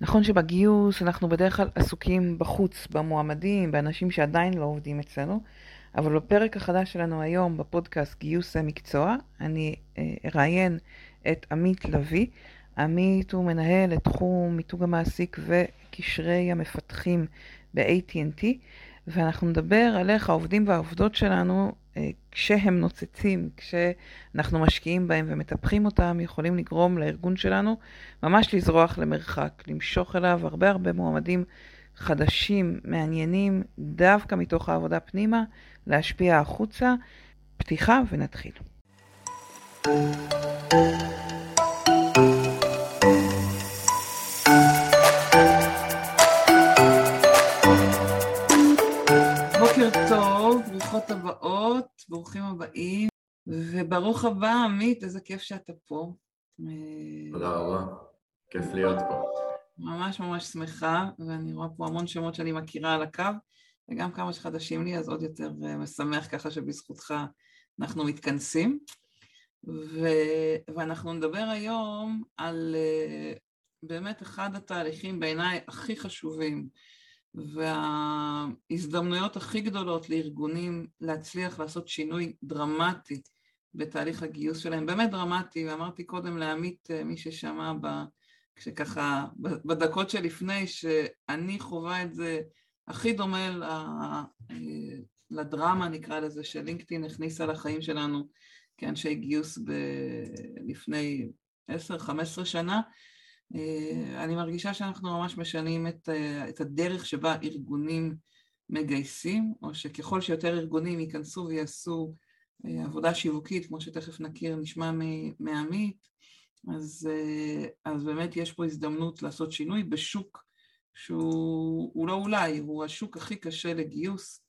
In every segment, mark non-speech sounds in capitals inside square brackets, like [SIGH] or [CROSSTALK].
נכון שבגיוס אנחנו בדרך כלל עסוקים בחוץ, במועמדים, באנשים שעדיין לא עובדים אצלנו, אבל בפרק החדש שלנו היום בפודקאסט גיוס המקצוע, אני אה, אראיין את עמית לביא. עמית הוא מנהל את תחום מיתוג המעסיק וקשרי המפתחים ב-AT&T, ואנחנו נדבר על איך העובדים והעובדות שלנו כשהם נוצצים, כשאנחנו משקיעים בהם ומטפחים אותם, יכולים לגרום לארגון שלנו ממש לזרוח למרחק, למשוך אליו הרבה הרבה מועמדים חדשים, מעניינים, דווקא מתוך העבודה פנימה, להשפיע החוצה. פתיחה ונתחיל. ברוכות הבאות, ברוכים הבאים, וברוך הבא, עמית, איזה כיף שאתה פה. תודה רבה, כיף להיות פה. ממש ממש שמחה, ואני רואה פה המון שמות שאני מכירה על הקו, וגם כמה שחדשים לי, אז עוד יותר אה, משמח ככה שבזכותך אנחנו מתכנסים. ו... ואנחנו נדבר היום על אה, באמת אחד התהליכים בעיניי הכי חשובים וההזדמנויות הכי גדולות לארגונים להצליח לעשות שינוי דרמטי בתהליך הגיוס שלהם, באמת דרמטי, ואמרתי קודם לעמית, אה, מי ששמע ב... כשככה, בדקות שלפני, שאני חווה את זה הכי דומה ל... אה, לדרמה נקרא לזה, שלינקדאין הכניסה לחיים שלנו כאנשי גיוס ב... לפני 10-15 שנה, אני מרגישה שאנחנו ממש משנים את, אה, את הדרך שבה ארגונים מגייסים, או שככל שיותר ארגונים ייכנסו ויעשו אה, עבודה שיווקית, כמו שתכף נכיר, נשמע מעמית, אז, אז באמת יש פה הזדמנות לעשות שינוי בשוק שהוא לא אולי, הוא השוק הכי קשה לגיוס,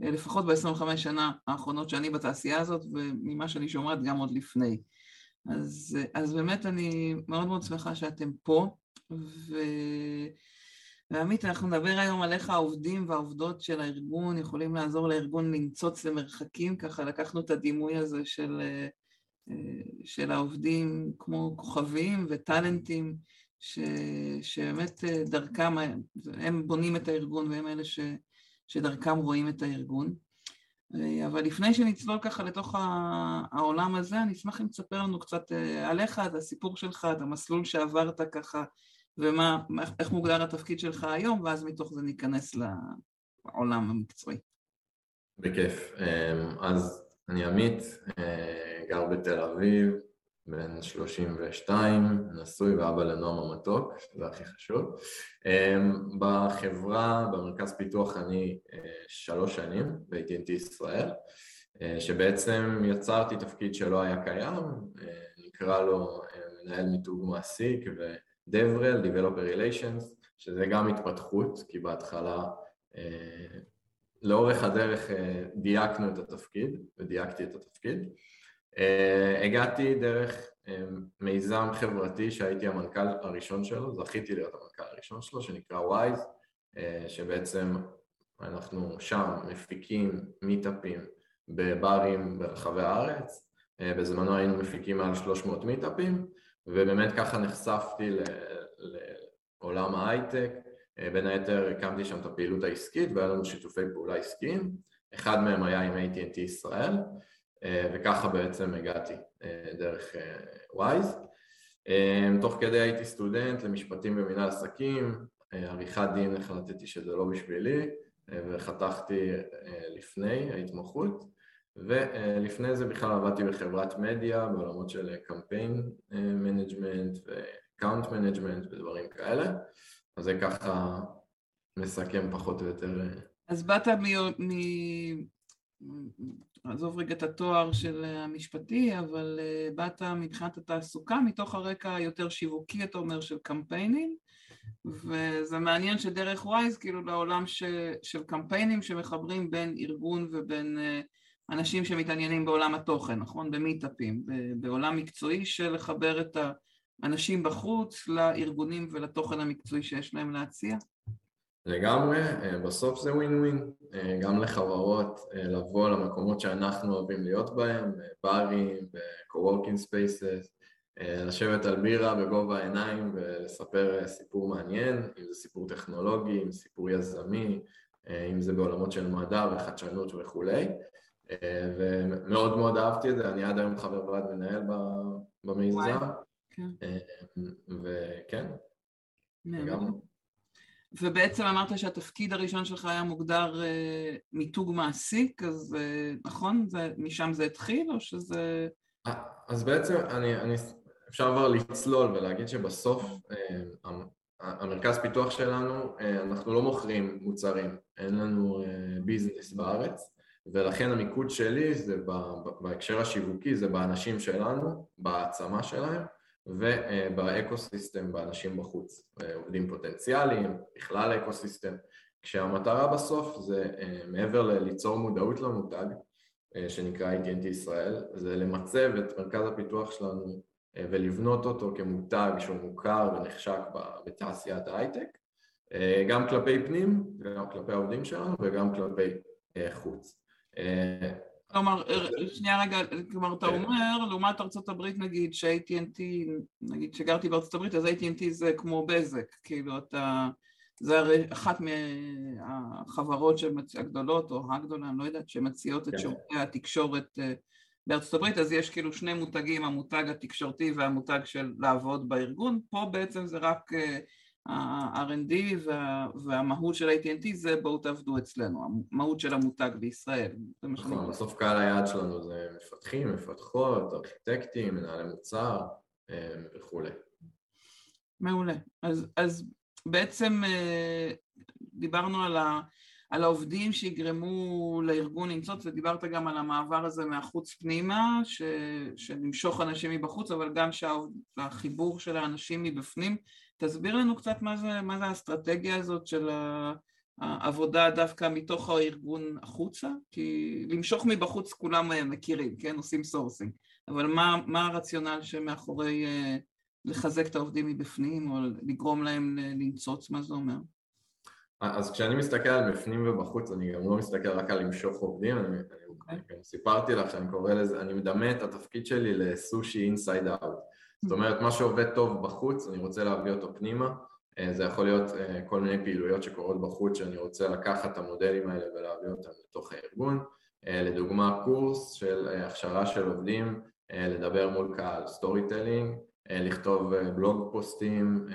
לפחות ב-25 שנה האחרונות שאני בתעשייה הזאת, וממה שאני שומעת גם עוד לפני. אז, אז באמת אני מאוד מאוד שמחה שאתם פה, ו... ועמית, אנחנו נדבר היום על איך העובדים והעובדות של הארגון יכולים לעזור לארגון לנצוץ למרחקים, ככה לקחנו את הדימוי הזה של, של העובדים כמו כוכבים וטאלנטים, ש, שבאמת דרכם, הם בונים את הארגון והם אלה ש, שדרכם רואים את הארגון. אה, אבל לפני שנצלול ככה לתוך העולם הזה, אני אשמח אם תספר לנו קצת אה, עליך, את הסיפור שלך, את המסלול שעברת ככה, ומה, איך מוגדר התפקיד שלך היום, ואז מתוך זה ניכנס לעולם המקצועי. בכיף. אמ, אז אני עמית, אה, גר בתל אביב, בן 32, נשוי ואבא לנועם המתוק, שזה הכי חשוב. אמ, בחברה, במרכז פיתוח אני אה, שלוש שנים, ב-AT&T ישראל, אה, שבעצם יצרתי תפקיד שלא היה קיים, אה, נקרא לו מנהל מיתוג מעסיק ו-DevRel, Developer Relations, שזה גם התפתחות, כי בהתחלה לאורך הדרך דייקנו את התפקיד, ודייקתי את התפקיד. Uh, הגעתי דרך uh, מיזם חברתי שהייתי המנכ"ל הראשון שלו, זכיתי להיות המנכ"ל הראשון שלו, שנקרא וויז, uh, שבעצם אנחנו שם מפיקים מיטאפים בברים ברחבי הארץ, בזמנו היינו מפיקים מעל 300 מיטאפים, ובאמת ככה נחשפתי לעולם ההייטק, בין היתר הקמתי שם את הפעילות העסקית והיה לנו שיתופי פעולה עסקיים, אחד מהם היה עם AT&T ישראל, אה, וככה בעצם הגעתי אה, דרך וויז. אה, תוך כדי הייתי סטודנט למשפטים ומנהל עסקים, עריכת דין החלטתי שזה לא בשבילי וחתכתי לפני ההתמחות ולפני זה בכלל עבדתי בחברת מדיה בעולמות של campaign management ו account management ודברים כאלה אז זה ככה מסכם פחות או יותר. אז באת מ... עזוב רגע את התואר של המשפטי, אבל אה, באת מבחינת התעסוקה מתוך הרקע היותר שיווקי, אתה אומר, של קמפיינים, וזה מעניין שדרך ווייז, כאילו לעולם ש, של קמפיינים שמחברים בין ארגון ובין אה, אנשים שמתעניינים בעולם התוכן, נכון? במיטאפים, בעולם מקצועי של לחבר את האנשים בחוץ לארגונים ולתוכן המקצועי שיש להם להציע. לגמרי, אה, בסוף זה ווין ווין, אה, גם לחברות אה, לבוא למקומות שאנחנו אוהבים להיות בהם, ברים, ב-co-working spaces, לשבת על בירה בגובה העיניים ולספר סיפור מעניין, אם זה סיפור טכנולוגי, אם סיפור יזמי, אם זה בעולמות של מדע וחדשנות וכולי. ומאוד מאוד אהבתי את זה, אני עד היום חבר ועד מנהל במיזם. כן. וכן, לגמרי. ובעצם אמרת שהתפקיד הראשון שלך היה מוגדר uh, מיתוג מעסיק, אז uh, נכון? זה, משם זה התחיל או שזה... אז בעצם אני, אני, אפשר כבר לצלול ולהגיד שבסוף uh, המרכז פיתוח שלנו, uh, אנחנו לא מוכרים מוצרים, אין לנו uh, ביזנס בארץ ולכן המיקוד שלי זה בהקשר השיווקי, זה באנשים שלנו, בהעצמה שלהם וב ecosystem, באנשים בחוץ, עובדים פוטנציאליים, בכלל ecosystem, כשהמטרה בסוף זה מעבר ליצור מודעות למותג שנקרא AT&T ישראל, זה למצב את מרכז הפיתוח שלנו ולבנות אותו כמותג שהוא מוכר ונחשק בתעשיית ההייטק, גם כלפי פנים, גם כלפי העובדים שלנו וגם כלפי חוץ. כלומר, אה, שנייה רגע, כלומר אתה כן. אומר, לעומת ארצות הברית נגיד, ש-AT&T, נגיד שגרתי בארצות הברית, אז AT&T זה כמו בזק, כאילו אתה, זה הרי אחת מהחברות הגדולות, או הגדולה, אני לא יודעת, שמציעות את כן. שירותי התקשורת אה, בארצות הברית, אז יש כאילו שני מותגים, המותג התקשורתי והמותג של לעבוד בארגון, פה בעצם זה רק אה, ה-R&D וה, והמהות של AT&T זה בואו תעבדו אצלנו, המהות של המותג בישראל. נכון, בסוף קהל היעד שלנו זה מפתחים, מפתחות, ארכיטקטים, מנהלי מוצר אה, וכולי. מעולה. אז, אז בעצם אה, דיברנו על, ה, על העובדים שיגרמו לארגון למצות ודיברת גם על המעבר הזה מהחוץ פנימה, ש, שנמשוך אנשים מבחוץ, אבל גם שהחיבור של האנשים מבפנים תסביר לנו קצת מה זה, מה זה האסטרטגיה הזאת של העבודה דווקא מתוך הארגון החוצה, כי למשוך מבחוץ כולם אה, מכירים, כן? עושים sourcing, אבל מה, מה הרציונל שמאחורי אה, לחזק את העובדים מבפנים או לגרום להם לנצוץ, מה זה אומר? אז כשאני מסתכל על בפנים ובחוץ, אני גם לא מסתכל רק על למשוך עובדים, אני, okay. אני אוקיי. סיפרתי לך שאני קורא לזה, אני מדמה את התפקיד שלי לסושי inside out. זאת אומרת, מה שעובד טוב בחוץ, אני רוצה להביא אותו פנימה. אה, זה יכול להיות אה, כל מיני פעילויות שקורות בחוץ שאני רוצה לקחת את המודלים האלה ולהביא אותם לתוך הארגון. אה, לדוגמה, קורס של הכשרה של עובדים לדבר מול קהל, storytelling, לכתוב בלוג פוסטים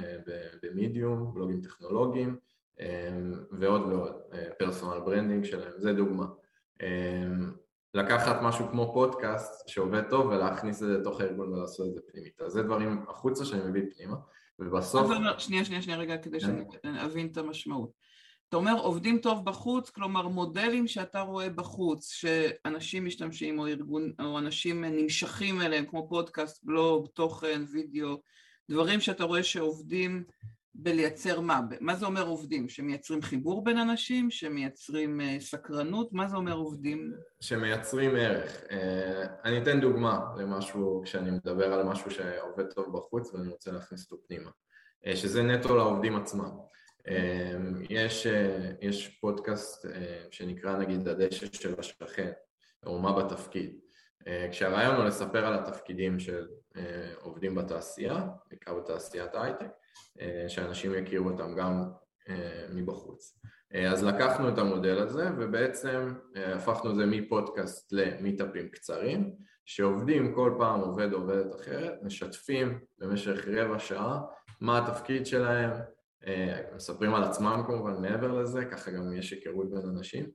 במדיום, בלוגים טכנולוגיים ועוד ועוד, personal branding שלהם, זה דוגמה. לקחת משהו כמו פודקאסט שעובד טוב ולהכניס את זה לתוך הארגון ולעשות את זה פנימית. אז זה דברים החוצה שאני מביא פנימה, ובסוף... שנייה, שנייה, שנייה רגע, כדי כן. שאני אבין את המשמעות. אתה אומר עובדים טוב בחוץ, כלומר מודלים שאתה רואה בחוץ, שאנשים משתמשים או ארגון, או אנשים נמשכים אליהם, כמו פודקאסט, בלוג, תוכן, וידאו, דברים שאתה רואה שעובדים בלייצר מה? מה זה אומר עובדים? שמייצרים חיבור בין אנשים? שמייצרים uh, סקרנות? מה זה אומר עובדים? שמייצרים ערך. Uh, אני אתן דוגמה למשהו, כשאני מדבר על משהו שעובד טוב בחוץ ואני רוצה להכניס אותו פנימה, uh, שזה נטו לעובדים עצמם. יש, יש פודקאסט שנקרא נגיד הדשא של השכן, או מה בתפקיד. כשהרעיון הוא לספר על התפקידים של עובדים בתעשייה, בעיקר בתעשיית ההייטק, אה, שאנשים יכירו אותם גם אה, מבחוץ. אה, אז לקחנו את המודל הזה ובעצם הפכנו את זה מפודקאסט למיטאפים קצרים שעובדים כל פעם עובד או עובדת אחרת, משתפים במשך רבע שעה מה התפקיד שלהם, מספרים על עצמם כמובן מעבר לזה, ככה גם יש היכרות בין אנשים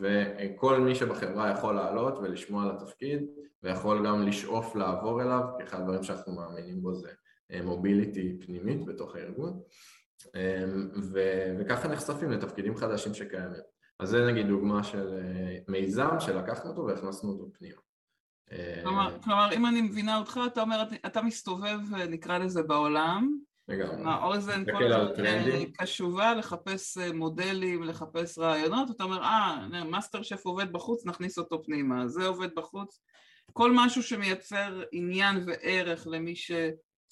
וכל מי שבחברה יכול לעלות ולשמוע על התפקיד ויכול גם לשאוף לעבור אליו, כי אחד הדברים שאנחנו מאמינים בו זה mobility פנימית בתוך הארגון אמ, ו- וככה נחשפים לתפקידים חדשים שקיימים. אז זה נגיד דוגמה של אה, מיזם שלקחנו אותו והכנסנו אותו פנימה. כלומר, כלומר אם אני מבינה אותך, אתה אומר, אתה מסתובב אה, נקרא לזה בעולם, לגמרי. האוזן כל הזמן אה, קשובה לחפש מודלים, לחפש רעיונות, אתה אומר, אה, מאסטר שף עובד בחוץ, נכניס אותו פנימה, זה עובד בחוץ, כל משהו שמייצר עניין וערך למי ש...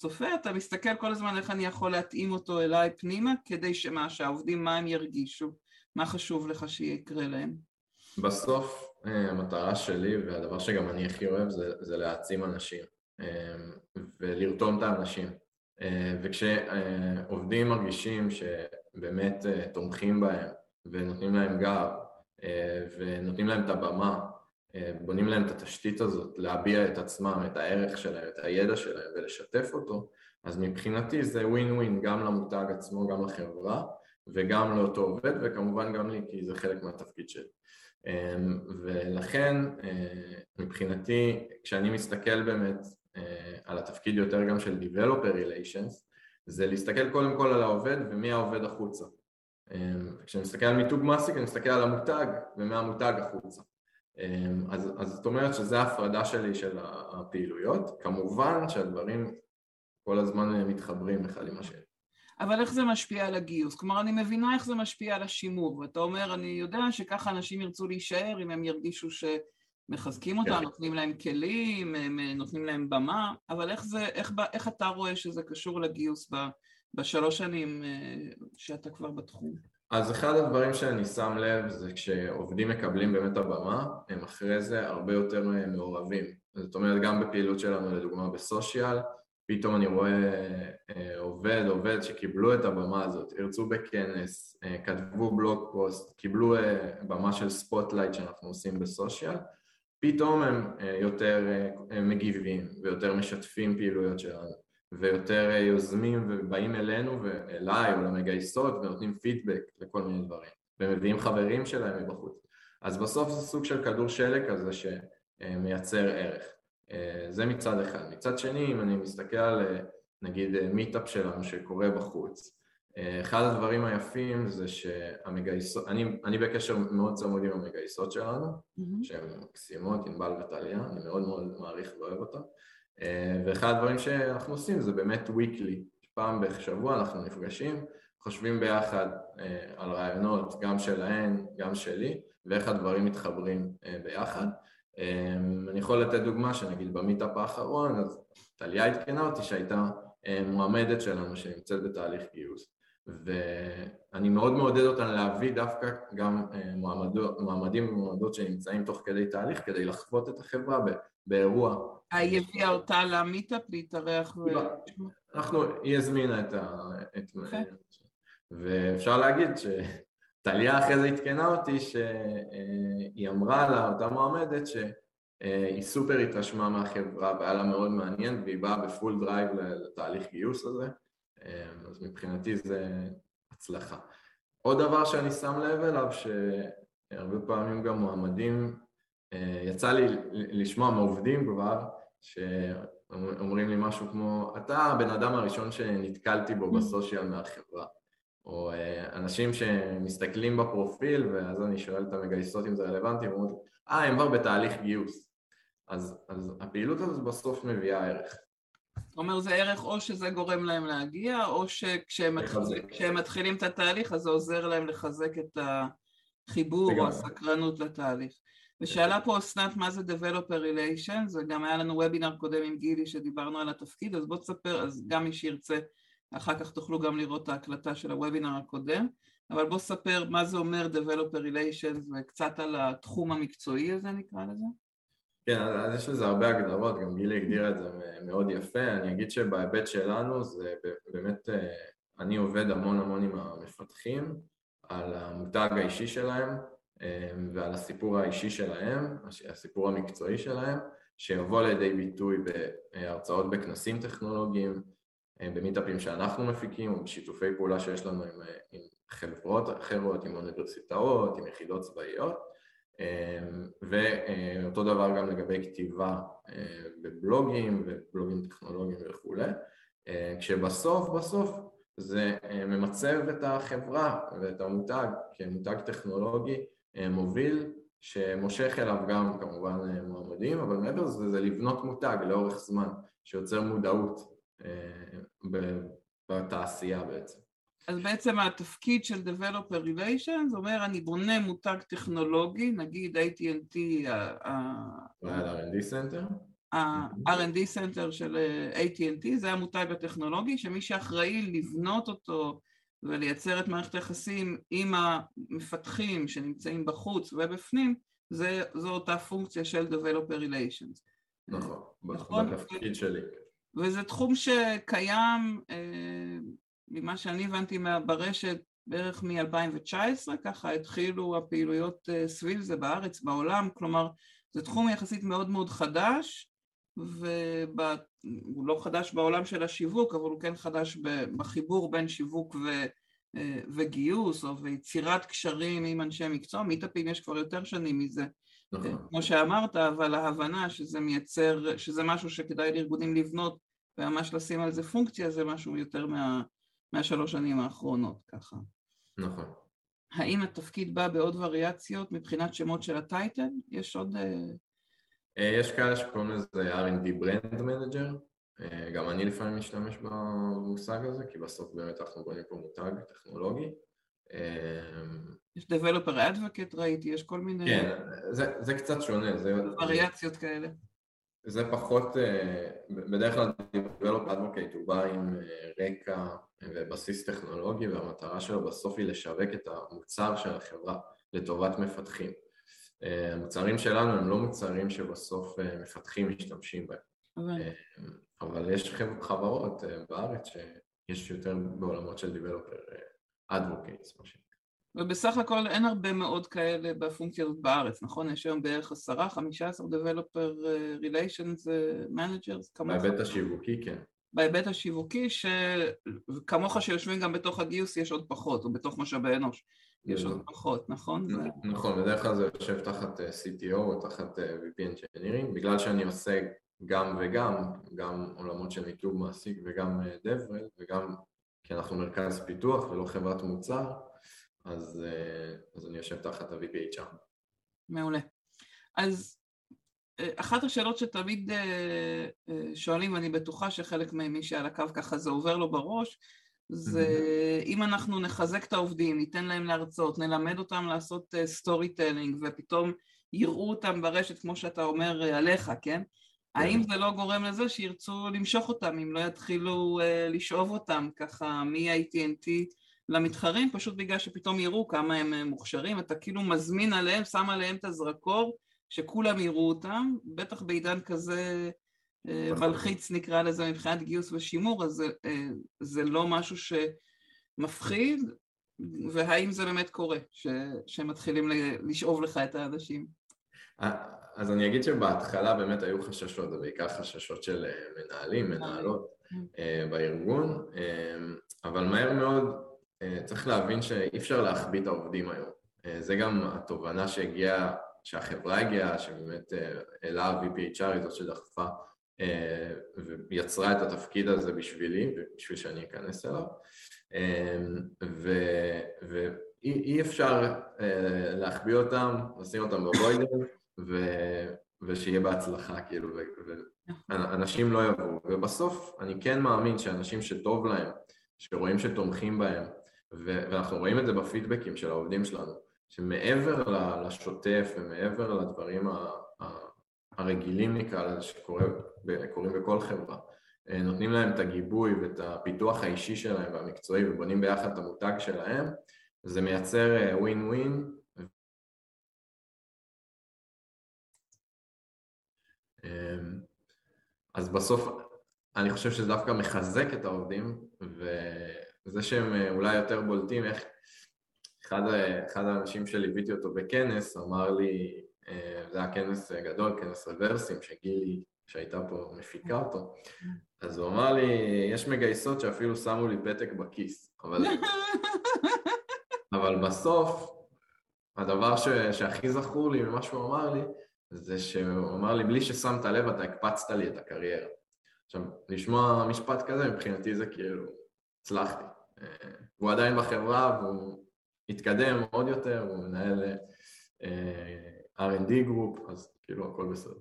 צופה, אתה מסתכל כל הזמן איך אני יכול להתאים אותו אליי פנימה, כדי שמה, שהעובדים, מה הם ירגישו, מה חשוב לך שיקרה להם. בסוף אה, המטרה שלי, והדבר שגם אני הכי אוהב, זה, זה להעצים אנשים. ולרתום את האנשים. וכשעובדים מרגישים שבאמת תומכים בהם ונותנים להם גב ונותנים להם את הבמה, בונים להם את התשתית הזאת להביע את עצמם, את הערך שלהם, את הידע שלהם ולשתף אותו, אז מבחינתי זה ווין ווין גם למותג עצמו, גם לחברה וגם לאותו עובד וכמובן גם לי כי זה חלק מהתפקיד שלי. אמ, ולכן אה, מבחינתי כשאני מסתכל באמת אה, על התפקיד יותר גם של Developer Relations זה להסתכל קודם כל על העובד ומי העובד החוצה. אמ, כשאני מסתכל על מיתוג מעסיק אני מסתכל על המותג ומהמותג החוצה. אמ, אז, אז זאת אומרת שזו ההפרדה שלי של הפעילויות, כמובן שהדברים כל הזמן מתחברים אחד עם השני. אבל איך זה משפיע על הגיוס? כלומר, אני מבינה איך זה משפיע על השימור, ואתה אומר, אני יודע שככה אנשים ירצו להישאר אם הם ירגישו שמחזקים אותם, כן. נותנים להם כלים, נותנים להם במה, אבל איך, זה, איך, איך אתה רואה שזה קשור לגיוס בשלוש שנים אה, שאתה כבר בתחום? אז אחד הדברים שאני שם לב זה כשעובדים מקבלים באמת הבמה, הם אחרי זה הרבה יותר מעורבים. זאת אומרת, גם בפעילות שלנו, לדוגמה ב social, פתאום אני רואה אה, עובד, עובד שקיבלו את הבמה הזאת, הרצו בכנס, אה, כתבו blog post, קיבלו אה, במה של spotlight שאנחנו עושים ב social, פתאום הם יותר מגיבים ויותר משתפים פעילויות שלנו ויותר יוזמים ובאים אלינו ואליי או למגייסות ונותנים פידבק לכל מיני דברים ומביאים חברים שלהם מבחוץ אז בסוף זה סוג של כדור שלג כזה שמייצר ערך אה, זה מצד אחד. מצד שני, אם אני מסתכל על אה, נגיד מיטאפ שלנו שקורה בחוץ, אה, אחד הדברים היפים זה שהמגייסות, אני, אני בקשר מאוד צמוד עם המגייסות שלנו, mm-hmm. שהן מקסימות, ענבל וטליה, אני מאוד מאוד מעריך ואוהב אותן, ואחד הדברים שאנחנו עושים זה באמת weekly, פעם בשבוע אנחנו נפגשים, חושבים ביחד על רעיונות גם שלהן, גם שלי, ואיך הדברים מתחברים ביחד. אמ, אני יכול לתת דוגמה שנגיד במיטאפ האחרון, אז טליה עדכנה אותי שהייתה אה, מועמדת שלנו שנמצאת בתהליך גיוס ואני מאוד מעודד אותן להביא דווקא גם אה, מועמדות, מועמדים ומועמדות שנמצאים תוך כדי תהליך כדי לחוות את החברה באירוע. היא הביאה אותה למיטאפ להתארח? ו... אנחנו, היא הזמינה את ה... את... Okay. ואפשר להגיד ש... טליה אחרי זה עדכנה אותי שהיא אמרה לה, אותה מועמדת, שהיא סופר התרשמה מהחברה והיה לה מאוד מעניין והיא באה ב full drive לתהליך גיוס הזה, אז מבחינתי זה הצלחה. עוד דבר שאני שם לב אליו, שהרבה פעמים גם מועמדים, יצא לי לשמוע מעובדים כבר, שאומרים לי משהו כמו, אתה הבן אדם הראשון שנתקלתי בו בסושיאל מהחברה. או אה, אנשים שמסתכלים בפרופיל ואז אני שואל את המגייסות אם זה רלוונטי, הם אומרים, אה, הם כבר בתהליך גיוס. אז, אז הפעילות הזאת בסוף מביאה ערך. זאת אומרת, זה ערך או שזה גורם להם להגיע, או שכשהם מתחיל, מתחילים את התהליך אז זה עוזר להם לחזק את החיבור או הסקרנות לתהליך. ושאלה פה אסנת מה זה Developer Relations, וגם היה לנו וובינר קודם עם גילי שדיברנו על התפקיד, אז בוא תספר, אז גם מי שירצה אחר כך תוכלו גם לראות את ההקלטה של הוובינר הקודם, אבל בוא ספר מה זה אומר Developer Relations וקצת על התחום המקצועי הזה נקרא לזה. כן, אז יש לזה הרבה הגדרות, גם גילי הגדירה את זה מאוד יפה, אני אגיד שבהיבט שלנו זה באמת, אה, אני עובד המון המון עם המפתחים על המותג האישי שלהם אה, ועל הסיפור האישי שלהם, הסיפור המקצועי שלהם, שיבוא לידי ביטוי בהרצאות בכנסים טכנולוגיים, אה, במיטאפים שאנחנו מפיקים או בשיתופי פעולה שיש לנו עם, עם חברות אחרות, עם אוניברסיטאות, עם יחידות צבאיות ואותו דבר גם לגבי כתיבה בבלוגים ובלוגים טכנולוגיים וכולי כשבסוף בסוף זה ממצב את החברה ואת המותג כמותג טכנולוגי מוביל שמושך אליו גם כמובן מועמדים אבל מעבר לזה זה לבנות מותג לאורך זמן שיוצר מודעות בתעשייה בעצם. אז בעצם התפקיד של Developer Relations אומר אני בונה מותג טכנולוגי, נגיד AT&T ה-R&D Center? ה-R&D Center של AT&T זה המותג הטכנולוגי שמי שאחראי לבנות אותו ולייצר את מערכת היחסים עם המפתחים שנמצאים בחוץ ובפנים זה, זו אותה פונקציה של Developer Relations נכון, נכון. בתפקיד שלי. וזה תחום שקיים, אה, ממה שאני הבנתי ברשת, בערך מ-2019, ככה התחילו הפעילויות אה, סביב זה בארץ, בעולם, כלומר זה תחום יחסית מאוד מאוד חדש, והוא לא חדש בעולם של השיווק, אבל הוא כן חדש בחיבור בין שיווק ו... אה, וגיוס או ויצירת קשרים עם אנשי מקצוע, מיטאפים יש כבר יותר שנים מזה, נכון. כמו שאמרת, אבל ההבנה שזה מייצר, שזה משהו שכדאי לארגונים לבנות וממש לשים על זה פונקציה, זה משהו יותר מה, מהשלוש שנים האחרונות, ככה. נכון. האם התפקיד בא בעוד וריאציות מבחינת שמות של הטייטל? יש עוד... אה, אה, יש כאלה שקוראים לזה R&D Brand Manager, גם אני לפעמים משתמש במושג הזה, כי בסוף באמת אנחנו בונים פה מותג טכנולוגי. יש Developer Advocate ראיתי, יש כל מיני... כן, זה, זה קצת שונה. זה... וריאציות כאלה. זה פחות, אה, בדרך כלל Develop Advocate הוא בא עם אה, רקע ובסיס טכנולוגי והמטרה שלו בסוף היא לשווק את המוצר של החברה לטובת מפתחים. אה, המוצרים שלנו הם לא מוצרים שבסוף מפתחים משתמשים בהם. אבל, אבל יש חברות בארץ שיש יותר בעולמות של Developer Advocates. ובסך הכל אין הרבה מאוד כאלה בפונקציה הזאת בארץ, נכון? יש היום בערך עשרה, חמישה עשר Developer אה, Relations אה, Managers, בהיבט השיווקי, כן. בהיבט השיווקי, שכמוך שיושבים גם בתוך הגיוס יש עוד פחות, או בתוך משאבי אנוש, יש עוד פחות, נכון? נכון, בדרך כלל זה יושב תחת אה, CTO או תחת VP Engineering, בגלל שאני עושה גם וגם, גם עולמות של מיתוג מעסיק וגם DevRel, וגם כי אנחנו מרכז פיתוח ולא חברת מוצר, אז, אה, אז אני יושב תחת ה-VPHR. מעולה. אז אה, אחת השאלות שתמיד אה, שואלים, ואני בטוחה שחלק ממי שעל הקו ככה זה עובר לו בראש, זה mm-hmm. אם אנחנו נחזק את העובדים, ניתן להם להרצות, נלמד אותם לעשות storytelling ופתאום יראו אותם ברשת כמו שאתה אומר עליך, כן? כן. האם זה לא גורם לזה שירצו למשוך אותם אם לא יתחילו לשאוב אותם ככה מ-AT&T למתחרים, פשוט בגלל שפתאום יראו כמה הם אה, מוכשרים, אתה כאילו מזמין עליהם, שם עליהם את הזרקור, שכולם יראו אותם, בטח בעידן כזה אה, נכון. מלחיץ נקרא לזה מבחינת גיוס ושימור, אז זה, אה, זה לא משהו שמפחיד, והאם זה באמת קורה, ש, שמתחילים לשאוב לך את האנשים? אז אני אגיד שבהתחלה באמת היו חששות, זה בעיקר חששות של מנהלים, מנהלות בארגון, אבל מהר מאוד צריך להבין שאי אפשר להחביא את העובדים היום. אה, זה גם התובנה שהגיעה, שהחברה הגיעה, שבאמת אה, אלה ה-VPHR היא זאת שדחפה ויצרה את התפקיד הזה בשבילי, בשביל שאני אכנס אליו. ואי אפשר להחביא אותם, לשים אותם בבוידר. ושיהיה בהצלחה, כאילו, ואנשים לא יבואו. ובסוף אני כן מאמין שאנשים שטוב להם, שרואים שתומכים בהם, ואנחנו רואים את זה בפידבקים של העובדים שלנו, שמעבר לשוטף ומעבר לדברים הרגילים נקרא לזה שקורים בכל חברה, אה, נותנים להם את הגיבוי ואת הפיתוח האישי שלהם והמקצועי ובונים ביחד את המותג שלהם, זה מייצר ווין ווין אז בסוף אני חושב שזה דווקא מחזק את העובדים ו... זה שהם אה, אולי יותר בולטים, איך אחד, אחד האנשים שליוויתי אותו בכנס אמר לי, אה, זה היה כנס אה, גדול, כנס רוורסים, שגילי שהייתה פה מפיקה אותו, אז הוא אמר לי, יש מגייסות שאפילו שמו לי פתק בכיס, אבל, [LAUGHS] אבל בסוף הדבר ש, שהכי זכור לי ממה שהוא אמר לי, זה שהוא אמר לי, בלי ששמת לב אתה הקפצת לי את הקריירה. עכשיו, לשמוע משפט כזה מבחינתי זה כאילו, הצלחתי. הוא עדיין בחברה והוא התקדם עוד יותר, הוא מנהל אה, R&D group, אז כאילו הכל בסדר.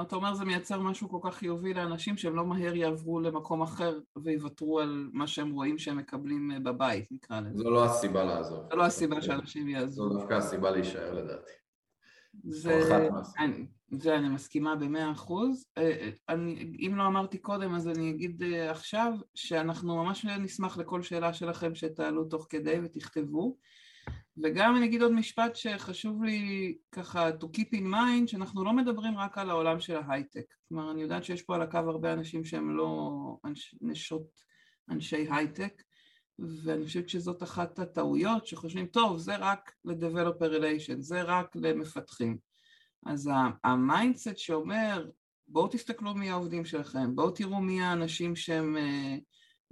אתה אומר זה מייצר משהו כל כך חיובי לאנשים שהם לא מהר יעברו למקום אחר ויוותרו על מה שהם רואים שהם מקבלים אה, בבית, נקרא לזה. זו לא הסיבה לעזוב. זו לא הסיבה שאנשים יעזבו. זו דווקא הסיבה להישאר לדעתי. זה, אני, זה אני מסכימה במאה אחוז. אה, אה, אם לא אמרתי קודם אז אני אגיד אה, עכשיו שאנחנו ממש נשמח לכל שאלה שלכם שתעלו תוך כדי ותכתבו. וגם אני אגיד עוד משפט שחשוב לי ככה to keep in mind, שאנחנו לא מדברים רק על העולם של ההייטק. כלומר, אני יודעת שיש פה על הקו הרבה אנשים שהם לא אנש, נשות אנשי הייטק, ואני חושבת שזאת אחת הטעויות שחושבים, טוב, זה רק ל-Developer Relation, זה רק למפתחים. אז ה mindset שאומר, בואו תסתכלו מי העובדים שלכם, בואו תראו מי האנשים שהם אה,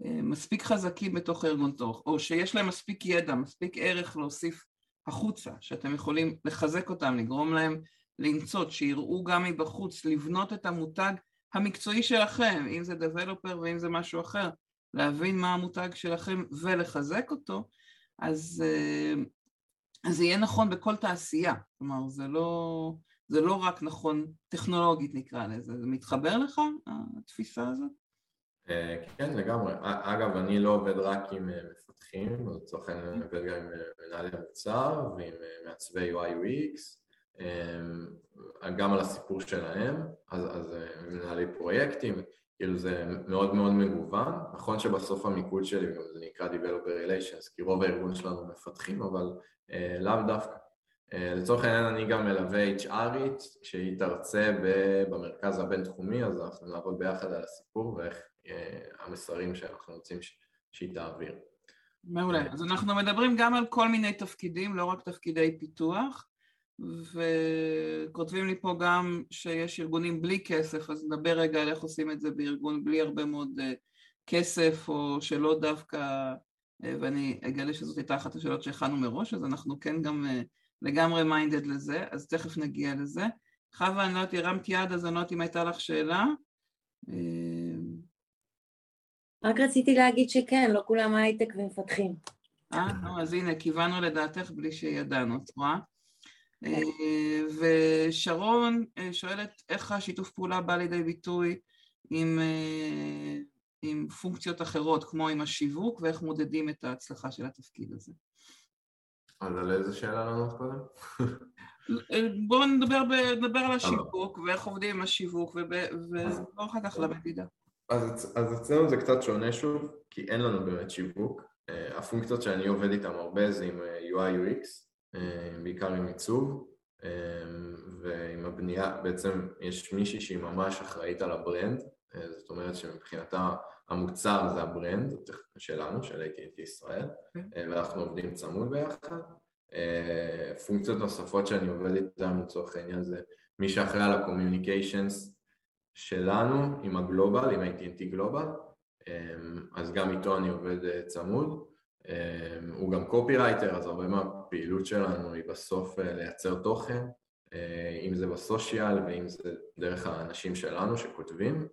אה, מספיק חזקים בתוך הארגון תוך, או שיש להם מספיק ידע, מספיק ערך להוסיף החוצה, שאתם יכולים לחזק אותם, לגרום להם לנצוץ, שיראו גם מבחוץ, לבנות את המותג המקצועי שלכם, אם זה Developer ואם זה משהו אחר, להבין מה המותג שלכם ולחזק אותו, אז, אה, אז זה יהיה נכון בכל תעשייה, כלומר זה לא, זה לא רק נכון טכנולוגית נקרא לזה, זה מתחבר לך התפיסה הזאת? אה, כן לגמרי, אגב אני לא עובד רק עם אה, מפתחים, לצורך העניין אני עובד גם עם מנהלי מוצר ועם מעצבי UI UX גם על הסיפור שלהם, אז, אז מנהלי פרויקטים, כאילו זה מאוד מאוד מגוון, נכון שבסוף המיקוד שלי גם זה נקרא Developer Relations, כי רוב הארגון שלנו מפתחים, אבל אה, לאו דווקא. אה, לצורך העניין אני גם מלווה HRית, כשהיא תרצה במרכז הבינתחומי, אז אנחנו נעבוד ביחד על הסיפור ואיך אה, המסרים שאנחנו רוצים. שהיא תעביר. מעולה. אז אנחנו מדברים גם על כל מיני תפקידים, לא רק תפקידי פיתוח. וכותבים לי פה גם שיש ארגונים בלי כסף, אז נדבר רגע על איך עושים את זה בארגון בלי הרבה מאוד אה, כסף, או שלא דווקא, אה, ואני אגלה שזאת הייתה אחת השאלות שהכנו מראש, אז אנחנו כן גם אה, לגמרי מיינדד לזה, אז תכף נגיע לזה. חווה, אני לא יודעת, הרמת יד, אז אני לא יודעת אם הייתה לך שאלה. רק רציתי להגיד שכן, לא כולם הייטק ומפתחים. אה, אז הנה, כיוונו לדעתך בלי שידענו, את רואה? אה, ושרון אה, שואלת איך השיתוף פעולה בא לידי ביטוי עם, אה, עם פונקציות אחרות כמו עם השיווק ואיך מודדים את ההצלחה של התפקיד הזה. אז על איזה שאלה לענות קודם? בואו נדבר, נדבר על השיווק ואיך עובדים עם השיווק ולא אחר כך למדידה. אז, אז אצלנו זה קצת שונה שוב, כי אין לנו באמת שיווק. הפונקציות שאני עובד איתן הרבה זה עם UI UX, אה, בעיקר עם עיצוב אה, ועם הבנייה, בעצם יש מישהי שהיא ממש אחראית על ה brand, אה, זאת אומרת שמבחינתה המוצר זה ה brand שלנו, של AT&T ישראל, אוקיי. ואנחנו עובדים צמוד ביחד. פונקציות נוספות שאני עובד איתן לצורך העניין זה מי שאחראי על ה-communications שלנו עם ה global, עם AT&T global, אז גם איתו אני עובד צמוד. הוא גם קופירייטר, אז הרבה מהפעילות שלנו היא בסוף אה, לייצר תוכן, אה, אם זה בסושיאל ואם זה דרך האנשים שלנו שכותבים,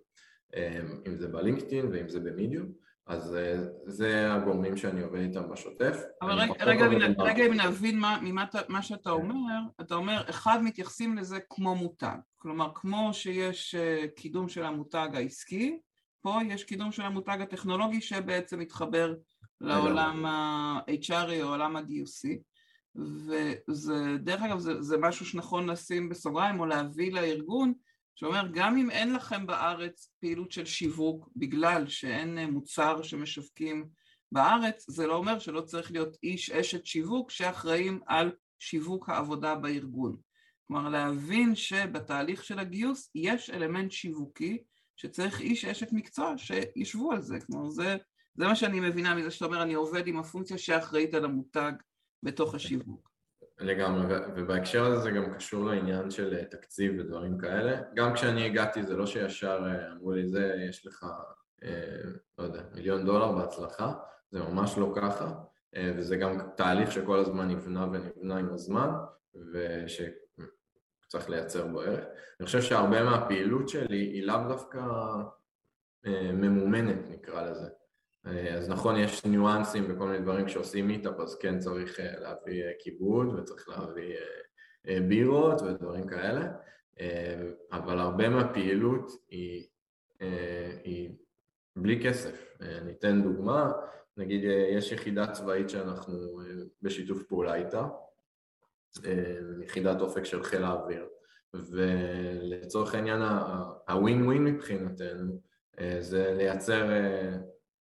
אם זה בלינקדאין ואם זה במדיום, אז אה, זה הגורמים שאני עובד איתם בשוטף. אבל רגע, רגע אם נבין מה, ממה, מה שאתה אומר, אתה אומר, אחד מתייחסים לזה כמו מותג, כלומר כמו שיש קידום של המותג העסקי, פה יש קידום של המותג הטכנולוגי שבעצם מתחבר לעולם ה-HRי או עולם הגיוסי וזה, דרך אגב, זה, זה משהו שנכון לשים בסוגריים או להביא לארגון שאומר גם אם אין לכם בארץ פעילות של שיווק בגלל שאין מוצר שמשווקים בארץ, זה לא אומר שלא צריך להיות איש אשת שיווק שאחראים על שיווק העבודה בארגון. כלומר להבין שבתהליך של הגיוס יש אלמנט שיווקי שצריך איש אשת מקצוע שישבו על זה, כלומר זה זה מה שאני מבינה מזה שאתה אומר, אני עובד עם הפונקציה שאחראית על המותג בתוך השיווק. לגמרי, ובהקשר הזה זה גם קשור לעניין של אה, תקציב ודברים כאלה. גם כשאני הגעתי זה לא שישר אה, אמרו לי זה, יש לך, אה, לא יודע, מיליון דולר בהצלחה, זה ממש לא ככה, וזה גם תהליך שכל הזמן נבנה ונבנה עם הזמן, ושצריך לייצר בו ערך. אני חושב שהרבה מהפעילות שלי היא לאו דווקא ממומנת נקרא לזה. אה, אז נכון, יש ניואנסים וכל מיני דברים כשעושים מיטאפ, אז כן צריך אה, להביא אה, כיבוד וצריך להביא בירות ודברים כאלה, אבל הרבה מהפעילות היא, היא בלי כסף. אני אתן דוגמה, נגיד יש יחידה צבאית שאנחנו בשיתוף פעולה איתה, יחידת אופק של חיל האוויר, ולצורך העניין הווין ווין מבחינתנו זה לייצר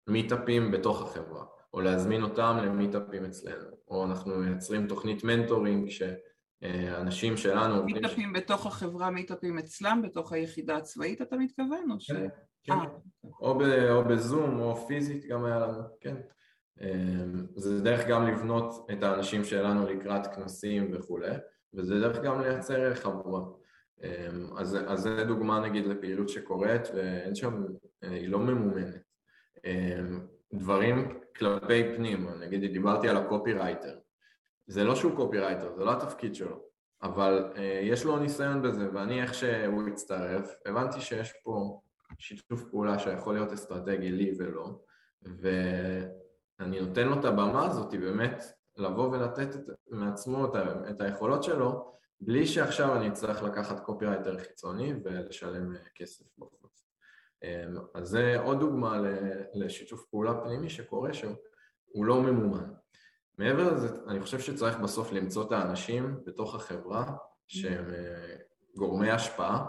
מיטאפים בתוך החברה. או להזמין אותם למיטאפים אצלנו, או אנחנו מייצרים תוכנית מנטורינג שאנשים שלנו... מיטאפים בתוך החברה, מיטאפים אצלם, בתוך היחידה הצבאית אתה מתכוון? או ש... כן, כן. אה. או, ב, או בזום או פיזית גם היה לנו, כן. זה דרך גם לבנות את האנשים שלנו לקראת כנסים וכולי, וזה דרך גם לייצר ערך עבורם. אז, אז זה דוגמה נגיד לפעילות שקורית ואין שם, היא לא ממומנת. דברים כלפי פנים, נגיד דיברתי על ה copywriter, זה לא שהוא copywriter, זה לא התפקיד שלו, אבל יש לו ניסיון בזה ואני איך שהוא הצטרף, הבנתי שיש פה שיתוף פעולה שיכול להיות אסטרטגי לי ולו, ואני נותן לו את הבמה הזאת באמת לבוא ולתת את, מעצמו את, את היכולות שלו בלי שעכשיו אני אצטרך לקחת קופירייטר חיצוני ולשלם כסף בחוץ. אמ, אז זה עוד דוגמה לשיתוף פעולה פנימי שקורה שהוא לא ממומן. מעבר לזה, אני חושב שצריך בסוף למצוא את האנשים בתוך החברה שהם אה, גורמי השפעה,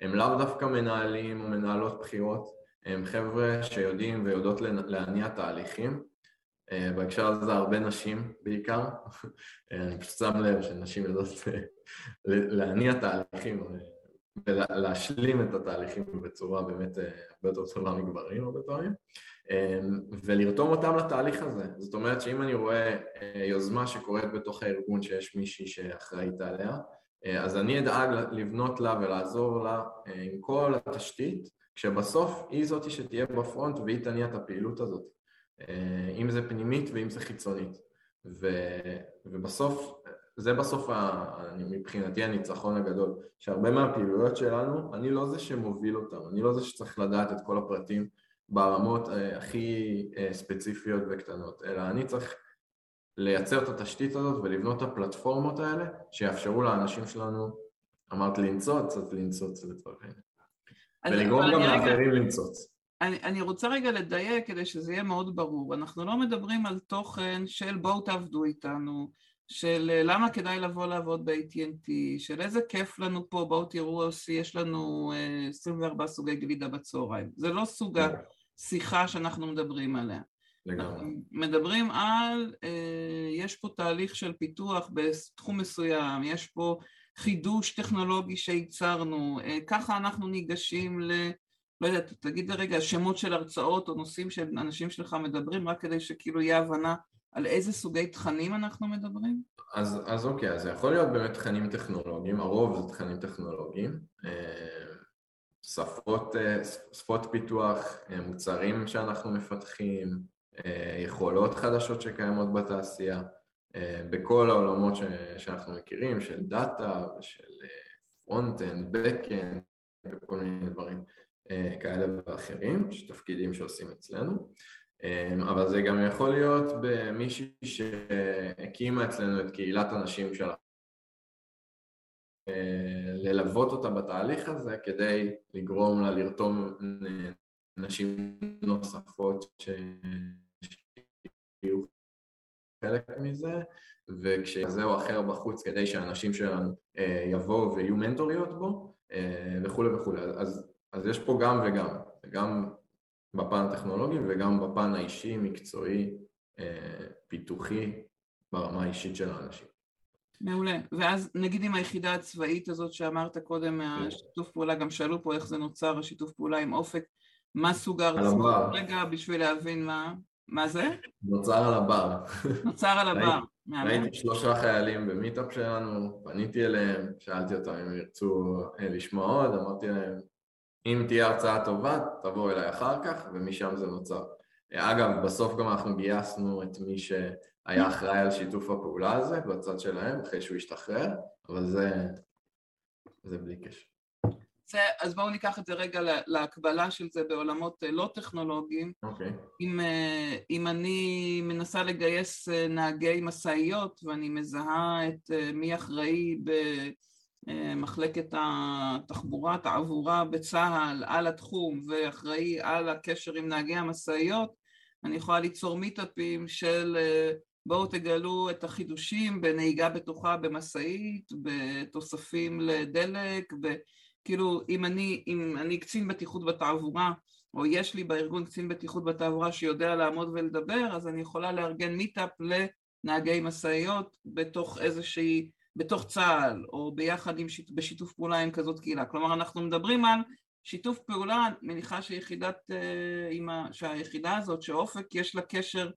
הם לאו דווקא מנהלים או מנהלות בחירות, הם חבר'ה שיודעים ויודעות להניע תהליכים. אה, בהקשר הזה הרבה נשים בעיקר, [LAUGHS] אה, אני פשוט שם לב שנשים יודעות להניע תהליכים ולהשלים את התהליכים בצורה באמת הרבה יותר טובה מגברים הרבה פעמים. ולרתום אותם לתהליך הזה, זאת אומרת שאם אני רואה יוזמה שקורית בתוך הארגון שיש מישהי שאחראית עליה אז אני אדאג לבנות לה ולעזור לה עם כל התשתית כשבסוף היא זאתי שתהיה בפרונט והיא תניע את הפעילות הזאת. אה, אם זה פנימית ואם זה חיצונית. ו, ובסוף, זה בסוף ה, מבחינתי הניצחון הגדול, שהרבה מהפעילויות שלנו, אני לא זה שמוביל אותם, אני לא זה שצריך לדעת את כל הפרטים ברמות אה, הכי אה, ספציפיות וקטנות, אלא אני צריך לייצר את התשתית הזאת ולבנות את הפלטפורמות האלה שיאפשרו לאנשים שלנו, אמרת לנצוץ, אז לנצוץ לצורך העניין. ולגרום גם לאחרים לנצוץ. אני, אני רוצה רגע לדייק כדי שזה יהיה מאוד ברור, אנחנו לא מדברים על תוכן של בואו תעבדו איתנו, של אה, למה כדאי לבוא לעבוד ב-AT&T, של איזה כיף לנו פה, בואו תראו, יש לנו 24 אה, סוגי גלידה בצהריים, זה לא סוג השיחה שאנחנו מדברים עליה. לגמרי. מדברים על, אה, יש פה תהליך של פיתוח בתחום מסוים, יש פה חידוש טכנולוגי שייצרנו, ככה אנחנו ניגשים ל... לא יודעת, תגיד לרגע שמות של הרצאות או נושאים שאנשים שלך מדברים, רק כדי שכאילו יהיה הבנה על איזה סוגי תכנים אנחנו מדברים? אז, אז אוקיי, אז זה יכול להיות באמת תכנים טכנולוגיים, הרוב זה תכנים טכנולוגיים, אה, שפות, אה, שפות פיתוח, אה, מוצרים שאנחנו מפתחים, יכולות חדשות שקיימות בתעשייה, בכל העולמות ש, שאנחנו מכירים, של data ושל front-end, back-end וכל מיני דברים. כאלה ואחרים, שתפקידים שעושים אצלנו, אבל זה גם יכול להיות במישהי שהקימה אצלנו את קהילת הנשים שלה. אה, ללוות אותה בתהליך הזה כדי לגרום לה לרתום נשים נוספות שיהיו חלק מזה וכשזה או אחר בחוץ כדי שהאנשים שלנו יבואו ויהיו מנטוריות בו וכולי וכולי אז אז יש פה גם וגם, גם בפן הטכנולוגי וגם בפן האישי, מקצועי, אה, פיתוחי, ברמה האישית של האנשים. מעולה. ואז נגיד עם היחידה הצבאית הזאת שאמרת קודם, השיתוף פעולה, גם שאלו פה איך זה נוצר, השיתוף פעולה עם אופק, מה סוג ההרצאות? רגע, בשביל להבין מה... מה זה? נוצר על הבר. נוצר על הבר. ראיתי שלושה חיילים במיטאפ שלנו, פניתי אליהם, שאלתי אותם אם ירצו אה, לשמוע עוד, אמרתי להם, אם תהיה הרצאה טובה, תבואו אליי אחר כך, ומשם זה נוצר. אגב, בסוף גם אנחנו גייסנו את מי שהיה אחראי על שיתוף הפעולה הזה בצד שלהם, אחרי שהוא השתחרר, אבל זה, זה בלי קשר. זה, אז בואו ניקח את זה רגע להקבלה של זה בעולמות אה, לא טכנולוגיים. אוקיי. Okay. אם, אה, אם אני מנסה לגייס אה, נהגי משאיות ואני מזהה את מי אחראי ב... מחלקת התחבורה, התעבורה בצה"ל על התחום ואחראי על הקשר עם נהגי המשאיות, אני יכולה ליצור מיטאפים של בואו תגלו את החידושים בנהיגה בטוחה במשאית, בתוספים לדלק, כאילו אם אני, אם אני קצין בטיחות בתעבורה או יש לי בארגון קצין בטיחות בתעבורה שיודע לעמוד ולדבר, אז אני יכולה לארגן מיטאפ לנהגי משאיות בתוך איזושהי, בתוך צה"ל, או ביחד עם, בשיתוף פעולה עם כזאת קהילה. כלומר, אנחנו מדברים על שיתוף פעולה, מניחה שיחידת, אה, שהיחידה הזאת, שאופק, יש לה קשר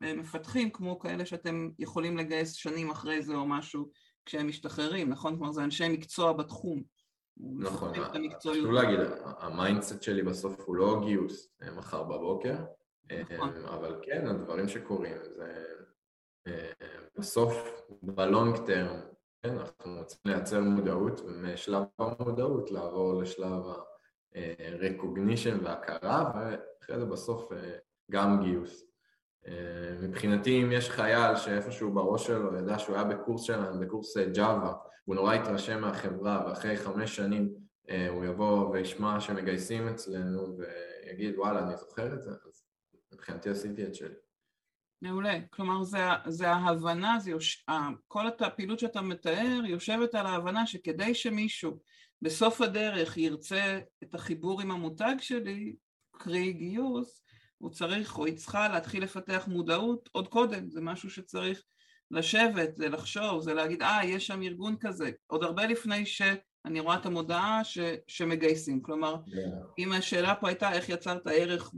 למפתחים כמו כאלה שאתם יכולים לגייס שנים אחרי זה או משהו כשהם משתחררים, נכון? כלומר זה אנשי מקצוע בתחום. נכון, חשוב להגיד, ה mindset שלי בסוף הוא לא גיוס אה, מחר בבוקר, נכון. אה, אבל כן, הדברים שקורים זה בסוף ב long term כן, אנחנו רוצים לייצר מודעות, ומשלב המודעות לעבור לשלב ה-recognition והכרה, ואחרי זה בסוף אה, גם גיוס. אה, מבחינתי אם יש חייל שאיפשהו בראש שלו ידע שהוא היה בקורס שלנו, בקורס ג'אווה, אה, הוא נורא התרשם מהחברה, ואחרי חמש שנים הוא יבוא וישמע שמגייסים אצלנו ויגיד וואלה אני זוכר את זה, אז מבחינתי עשיתי את שלי. מעולה, כלומר זה, זה ההבנה, זה יוש... כל הפעילות שאתה מתאר יושבת על ההבנה שכדי שמישהו בסוף הדרך ירצה את החיבור עם המותג שלי, קרי גיוס, הוא צריך או היא צריכה להתחיל לפתח מודעות עוד קודם, זה משהו שצריך לשבת, זה לחשוב, זה להגיד אה יש שם ארגון כזה, עוד הרבה לפני ש... אני רואה את המודעה ש, שמגייסים, כלומר yeah. אם השאלה פה הייתה איך יצרת ערך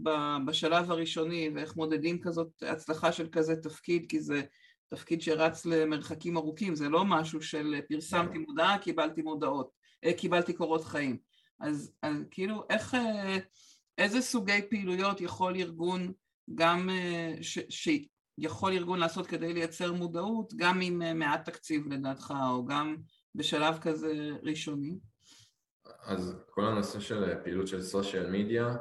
בשלב הראשוני ואיך מודדים כזאת הצלחה של כזה תפקיד כי זה תפקיד שרץ למרחקים ארוכים, זה לא משהו של פרסמתי yeah. מודעה, קיבלתי מודעות, אה, קיבלתי קורות חיים, אז, אז כאילו איך, אה, איזה סוגי פעילויות יכול ארגון גם, אה, ש, שיכול ארגון לעשות כדי לייצר מודעות גם עם מעט תקציב לדעתך או גם בשלב כזה ראשוני? אז כל הנושא של פעילות של סושיאל מדיה,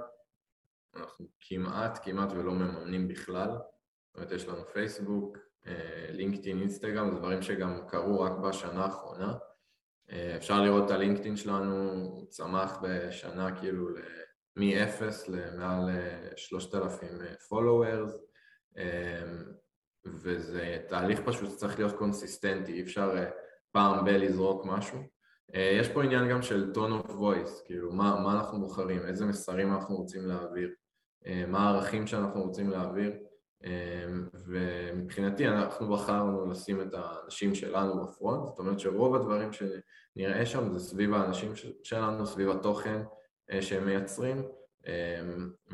אנחנו כמעט כמעט ולא מממנים בכלל, זאת אומרת יש לנו פייסבוק, אה, לינקדאין, אינסטגרם, זה דברים שגם קרו רק בשנה האחרונה. אה, אפשר לראות את הלינקדאין שלנו, הוא צמח בשנה כאילו מ-0 למעל 3,000 followers, אה, וזה תהליך פשוט שצריך להיות consistent-י, אי אפשר פעם ב לזרוק משהו. אה, יש פה עניין גם של tone of voice, כאילו מה, מה אנחנו בוחרים, איזה מסרים אנחנו רוצים להעביר, אה, מה הערכים שאנחנו רוצים להעביר, אה, ומבחינתי אנחנו בחרנו לשים את האנשים שלנו ב front, זאת אומרת שרוב הדברים שנראה שם זה סביב האנשים שלנו, סביב התוכן שהם מייצרים,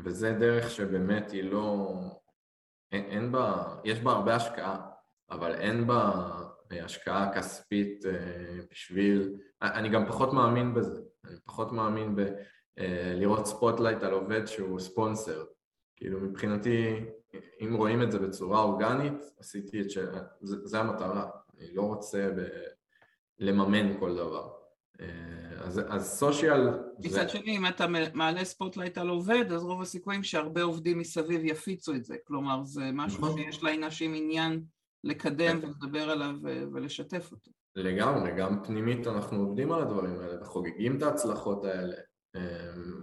וזה דרך שבאמת היא לא, אין, אין בה, יש בה הרבה השקעה, אבל אין בה השקעה כספית אה, בשביל, אני גם פחות מאמין בזה, אני פחות מאמין בלראות אה, spotlight על עובד שהוא ספונסר, כאילו מבחינתי אם רואים את זה בצורה אורגנית, עשיתי את ש... זה, זה המטרה, אני לא רוצה ב... לממן כל דבר. אה, אז, אז social... מצד זה... שני, אם אתה מעלה spotlight על עובד, אז רוב הסיכויים שהרבה עובדים מסביב יפיצו את זה. כלומר, זה משהו נכון. שיש לאנשים עניין לקדם. ולדבר עליו ולשתף אותו. לגמרי, גם פנימית אנחנו עובדים על הדברים האלה וחוגגים את ההצלחות האלה אמ,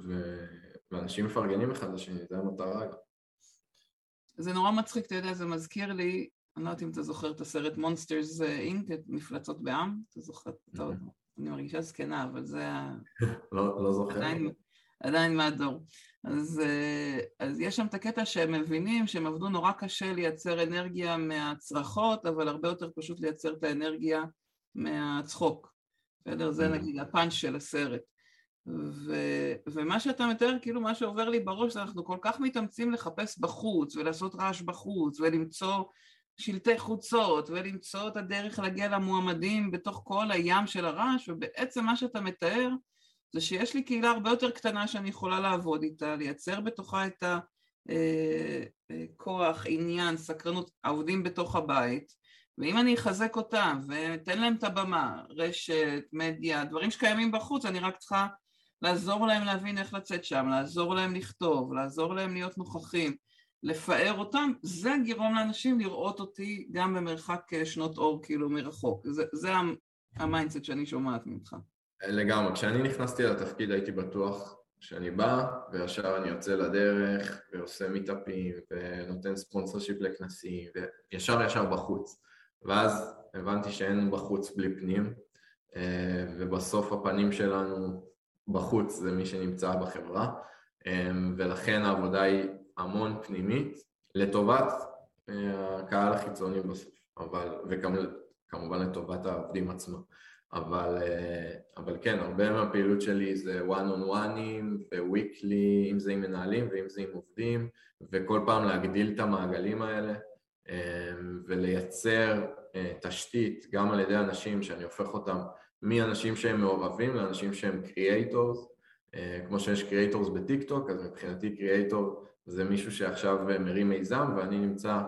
ו... ואנשים מפרגנים אחד לשני, זה המטרה גם. זה נורא מצחיק, אתה יודע, זה מזכיר לי, אני לא יודעת אם אתה זוכר את הסרט מונסטרס אינק, את מפלצות בעם, אתה זוכר? אני מרגישה זקנה, אבל זה... [LAUGHS] לא, לא זוכר. עדיין, מהדור. אז, אה, אז יש שם את הקטע שהם מבינים שהם עבדו נורא קשה לייצר אנרגיה מהצרחות, אבל הרבה יותר פשוט לייצר את האנרגיה מהצחוק. בסדר? זה mm. נגיד הפאנץ' של הסרט. ו, ומה שאתה מתאר, כאילו מה שעובר לי בראש זה אנחנו כל כך מתאמצים לחפש בחוץ ולעשות רעש בחוץ ולמצוא שלטי חוצות ולמצוא את הדרך להגיע למועמדים בתוך כל הים של הרעש ובעצם מה שאתה מתאר זה שיש לי קהילה הרבה יותר קטנה שאני יכולה לעבוד איתה, לייצר בתוכה את הכוח, אה, אה, עניין, סקרנות, העובדים בתוך הבית, ואם אני אחזק אותם ואתן להם את הבמה, רשת, מדיה, דברים שקיימים בחוץ, אני רק צריכה לעזור להם להבין איך לצאת שם, לעזור להם לכתוב, לעזור להם להיות נוכחים, לפאר אותם, לגרום לאנשים לראות אותי גם במרחק אה, שנות אור כאילו מרחוק, זה, זה ה mindset שאני שומעת ממך. לגמרי, כשאני נכנסתי לתפקיד הייתי בטוח שאני בא וישר אני יוצא לדרך ועושה meetup-ים ונותן sponsorship לכנסים וישר ישר בחוץ. ואז הבנתי שאין בחוץ בלי פנים אה, ובסוף הפנים שלנו בחוץ זה מי שנמצא בחברה ולכן העבודה היא המון פנימית לטובת הקהל החיצוני בסוף, אבל, וכמובן לטובת העובדים עצמם. אבל, אבל כן, הרבה מהפעילות שלי זה one on oneים ו-weekly, אם זה עם מנהלים ואם זה עם עובדים, וכל פעם להגדיל את המעגלים האלה ולייצר תשתית גם על ידי אנשים שאני הופך אותם מאנשים שהם מעורבים לאנשים שהם creators, כמו שיש creators בטיק טוק, אז מבחינתי creator זה מישהו שעכשיו מרים מיזם ואני נמצא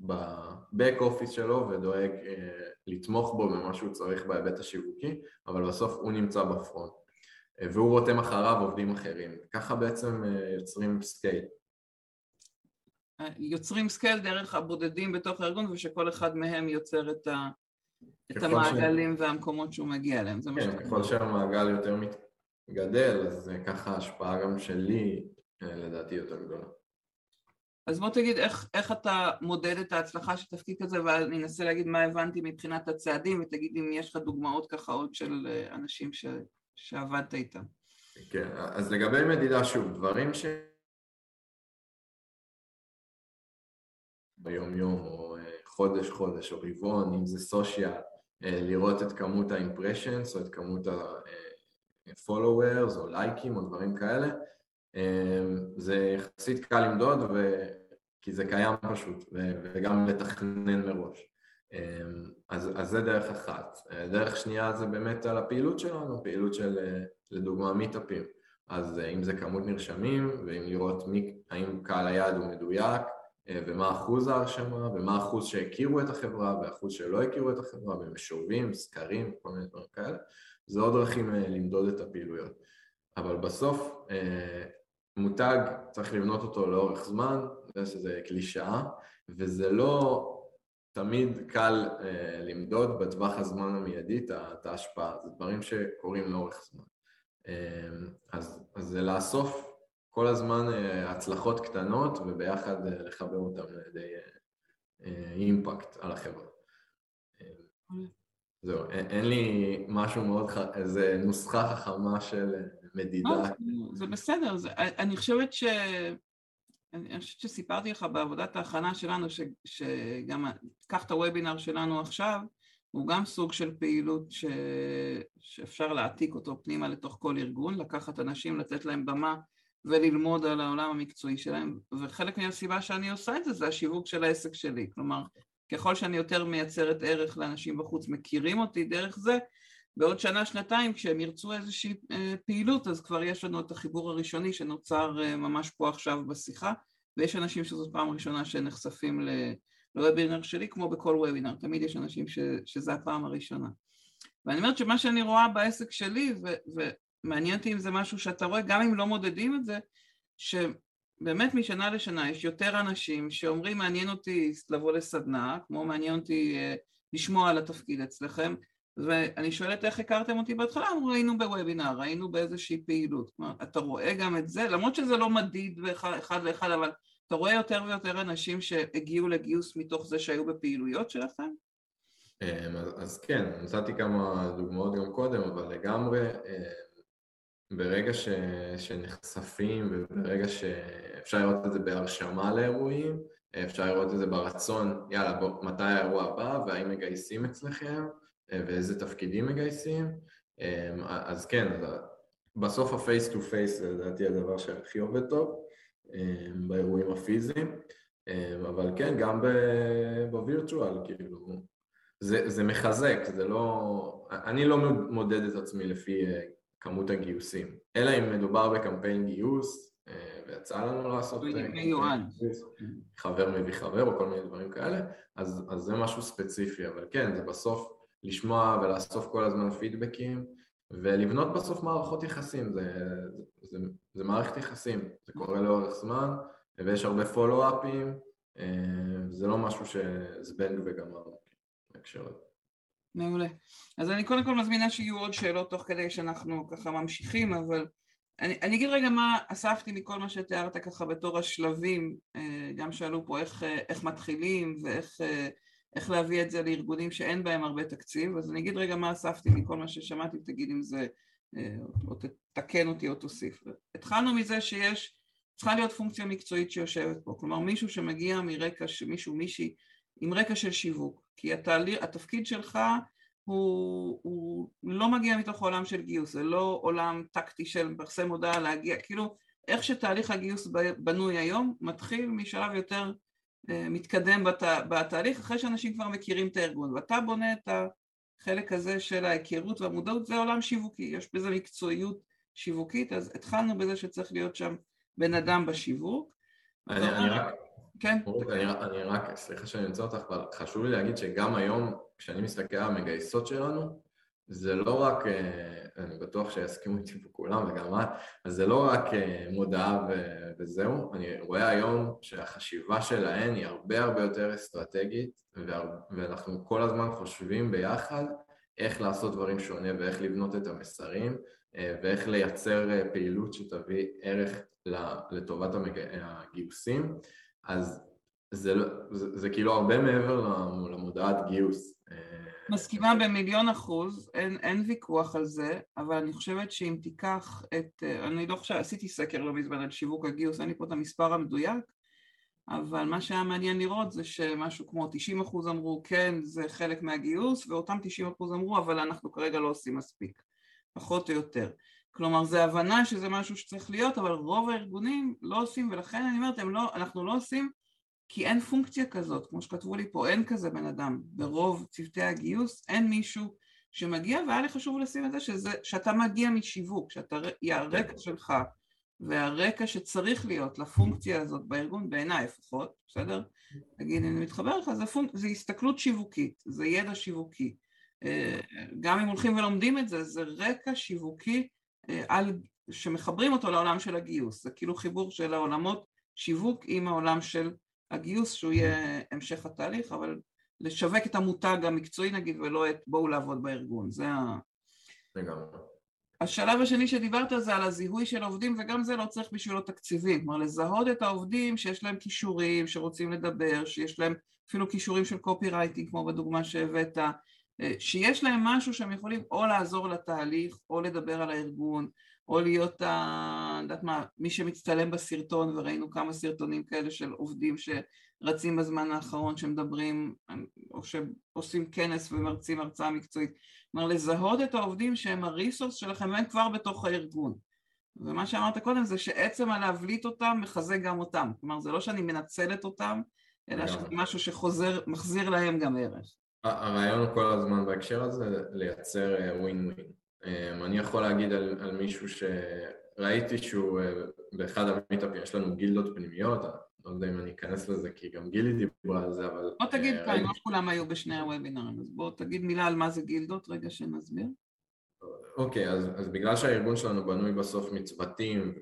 ב back office שלו ודואג אה, לתמוך בו במה שהוא צריך בהיבט השיווקי, אבל בסוף הוא נמצא ב front והוא רותם אחריו עובדים אחרים. ככה בעצם אה, יוצרים scale. יוצרים scale דרך הבודדים בתוך הארגון ושכל אחד מהם יוצר את, ה, את המעגלים ש... והמקומות שהוא מגיע אליהם, זה כן, ככל שהמעגל יותר מתגדל, אז ככה ההשפעה גם שלי אה, לדעתי יותר גדולה. אז בוא תגיד איך, איך אתה מודד את ההצלחה של תפקיד כזה ואני אנסה להגיד מה הבנתי מבחינת הצעדים ותגיד אם יש לך דוגמאות ככה עוד של אה, אנשים ש, שעבדת איתם. כן, אז לגבי מדידה שוב, דברים ש... ביום יום או אה, חודש חודש או רבעון, אם זה סושיאל, אה, לראות את כמות ה-impressions או את כמות ה-followers או לייקים או דברים כאלה, זה יחסית קל למדוד ו... כי זה קיים פשוט וגם לתכנן מראש. אז, אז זה דרך אחת. דרך שנייה זה באמת על הפעילות שלנו, פעילות של לדוגמה מיטאפים. אז אם זה כמות נרשמים ואם לראות מי, האם קהל היעד הוא מדויק ומה אחוז ההרשמה ומה אחוז שהכירו את החברה ואחוז שלא הכירו את החברה במשורבים, סקרים, כל מיני דברים כאלה, זה עוד דרכים למדוד את הפעילויות. אבל בסוף מותג צריך לבנות אותו לאורך זמן, זה שזה קלישאה, וזה לא תמיד קל אה, למדוד בטווח הזמן המיידי את ההשפעה, זה דברים שקורים לאורך זמן. אה, אז, אז זה לאסוף כל הזמן אה, הצלחות קטנות וביחד אה, לחבר אותן לידי אה, אה, אימפקט על החברה. אה, זהו, אין, אין לי משהו מאוד, איזה נוסחה חכמה של אה, מדידה. לא, זה בסדר, זה, אני חושבת ש... אני חושבת שסיפרתי לך בעבודת ההכנה שלנו, ש, שגם, קח את הוובינר שלנו עכשיו, הוא גם סוג של פעילות ש, שאפשר להעתיק אותו פנימה לתוך כל ארגון, לקחת אנשים, לתת להם במה וללמוד על העולם המקצועי שלהם, וחלק מהסיבה שאני עושה את זה זה השיווק של העסק שלי, כלומר, ככל שאני יותר מייצרת ערך לאנשים בחוץ, מכירים אותי דרך זה, בעוד שנה, שנתיים, כשהם ירצו איזושהי אה, פעילות, אז כבר יש לנו את החיבור הראשוני שנוצר אה, ממש פה עכשיו בשיחה, ויש אנשים שזאת פעם ראשונה שנחשפים לוובינר שלי, כמו בכל וובינר, תמיד יש אנשים ש, שזה הפעם הראשונה. ואני אומרת שמה שאני רואה בעסק שלי, ו, ומעניין אותי אם זה משהו שאתה רואה, גם אם לא מודדים את זה, שבאמת משנה לשנה יש יותר אנשים שאומרים מעניין אותי לבוא לסדנה, כמו מעניין אותי אה, לשמוע על התפקיד אצלכם, ואני שואלת איך הכרתם אותי בהתחלה, אמרו היינו בוובינר, היינו באיזושהי פעילות. כלומר, אתה רואה גם את זה, למרות שזה לא מדיד אחד לאחד, אבל אתה רואה יותר ויותר אנשים שהגיעו לגיוס מתוך זה שהיו בפעילויות שלכם? אמ, אז כן, נתתי כמה דוגמאות גם קודם, אבל לגמרי אמ, ברגע ש, שנחשפים וברגע שאפשר לראות את זה בהרשמה לאירועים, אפשר לראות את זה ברצון, יאללה, בוא, מתי האירוע הבא והאם מגייסים אצלכם, ואיזה תפקידים מגייסים, אמ, אז כן, בסוף ה face to face זה לדעתי הדבר שהכי עובד טוב אמ, באירועים הפיזיים, אמ, אבל כן, גם בווירטואל, כאילו, זה, זה מחזק, זה לא... אני לא מודד את עצמי לפי אה, כמות הגיוסים, אלא אם מדובר בקמפיין גיוס, אה, ויצא לנו לעשות חבר מביא חבר או כל מיני דברים כאלה, אז, אז זה משהו ספציפי, אבל כן, זה בסוף לשמוע ולאסוף כל הזמן פידבקים ולבנות בסוף מערכות יחסים, זה, זה, זה מערכת יחסים, זה קורה לאורך זמן ויש הרבה פולו-אפים, אה, זה לא משהו שזבנג וגמרנו בהקשר הזה. מעולה. אז אני קודם כל מזמינה שיהיו עוד שאלות תוך כדי שאנחנו ככה ממשיכים, אבל אני, אני אגיד רגע מה אספתי מכל מה שתיארת ככה בתור השלבים, אה, גם שאלו פה איך, אה, איך מתחילים ואיך איך להביא את זה לארגונים שאין בהם הרבה תקציב, אז אני אגיד רגע מה אספתי מכל מה ששמעתי, תגיד אם זה או תתקן אותי או תוסיף. התחלנו מזה שיש, צריכה להיות פונקציה מקצועית שיושבת פה, כלומר מישהו שמגיע מרקע, מישהו, מישהי עם רקע של שיווק, כי התהליך, התפקיד שלך הוא, הוא לא מגיע מתוך עולם של גיוס, זה לא עולם טקטי של מפרסם הודעה להגיע, כאילו איך שתהליך הגיוס בנוי היום מתחיל משלב יותר אה, מתקדם בת, בתהליך אחרי שאנשים כבר מכירים את הארגון ואתה בונה את החלק הזה של ההיכרות והמודעות זה עולם שיווקי, יש בזה מקצועיות שיווקית אז התחלנו בזה שצריך להיות שם בן אדם בשיווק אני, אני רק כן. אני, אני רק, סליחה שאני אמצא אותך, אבל חשוב לי להגיד שגם היום, כשאני מסתכל על המגייסות שלנו, זה לא רק, אה, אני בטוח שיסכימו איתי פה כולם וגם את, אז זה לא רק אה, מודעה ו- וזהו, אני רואה היום שהחשיבה שלהן היא הרבה הרבה יותר אסטרטגית ואנחנו כל הזמן חושבים ביחד איך לעשות דברים שונה ואיך לבנות את המסרים אה, ואיך לייצר פעילות שתביא ערך לטובת הגיוסים אז זה, לא, זה, זה כאילו הרבה מעבר למודעת גיוס. מסכימה במיליון אחוז, אין, אין ויכוח על זה, אבל אני חושבת שאם תיקח את, אני לא חושבת, עשיתי סקר לא מזמן על שיווק הגיוס, אין לי פה את המספר המדויק, אבל מה שהיה מעניין לראות זה שמשהו כמו 90 אחוז אמרו כן זה חלק מהגיוס ואותם 90 אחוז אמרו אבל אנחנו כרגע לא עושים מספיק, פחות או יותר. כלומר זה הבנה שזה משהו שצריך להיות אבל רוב הארגונים לא עושים ולכן אני אומרת לא, אנחנו לא עושים כי אין פונקציה כזאת, כמו שכתבו לי פה, אין כזה בן אדם. ברוב צוותי הגיוס אין מישהו שמגיע, והיה לי חשוב לשים את זה שזה, שאתה מגיע משיווק, שאתה, הרקע שלך והרקע שצריך להיות לפונקציה הזאת בארגון, בעיניי לפחות, בסדר? תגיד, אני מתחבר לך, זה, פונק, זה הסתכלות שיווקית, זה ידע שיווקי. אה, גם אם הולכים ולומדים את זה, זה רקע שיווקי אה, על, שמחברים אותו לעולם של הגיוס, זה כאילו חיבור של העולמות שיווק עם העולם של הגיוס שהוא יהיה המשך התהליך, אבל לשווק את המותג המקצועי נגיד ולא את בואו לעבוד בארגון, זה ה... לגמרי. השלב השני שדיברת זה על הזיהוי של העובדים וגם זה לא צריך בשבילו תקציבים, כלומר לזהות את העובדים שיש להם כישורים, שרוצים לדבר, שיש להם אפילו כישורים של קופי רייטינג כמו בדוגמה שהבאת, אה, שיש להם משהו שהם יכולים או לעזור לתהליך או לדבר על הארגון או להיות, ה... יודעת מה, מי שמצטלם בסרטון וראינו כמה סרטונים כאלה של עובדים שרצים בזמן האחרון שמדברים או שעושים כנס ומרצים הרצאה מקצועית. כלומר לזהות את העובדים שהם הריסורס שלכם והם כבר בתוך הארגון. ומה שאמרת קודם זה שעצם הלהבליט אותם מחזק גם אותם. כלומר זה לא שאני מנצלת אותם אלא שזה משהו שחוזר, מחזיר להם גם ערך. הרעיון הוא כל הזמן בהקשר הזה לייצר ווין ווין אמ, אני יכול להגיד על, על מישהו שראיתי שהוא אה, באחד המיטאפים, יש לנו גילדות פנימיות, לא יודע אם אני אכנס לזה כי גם גילי דיברה על זה, אבל... בוא תגיד כאן, לא כולם היו בשני הוובינרים, אז בוא תגיד מילה על מה זה גילדות, רגע שנסביר. אוקיי, אז, אז בגלל שהארגון שלנו בנוי בסוף מצוותים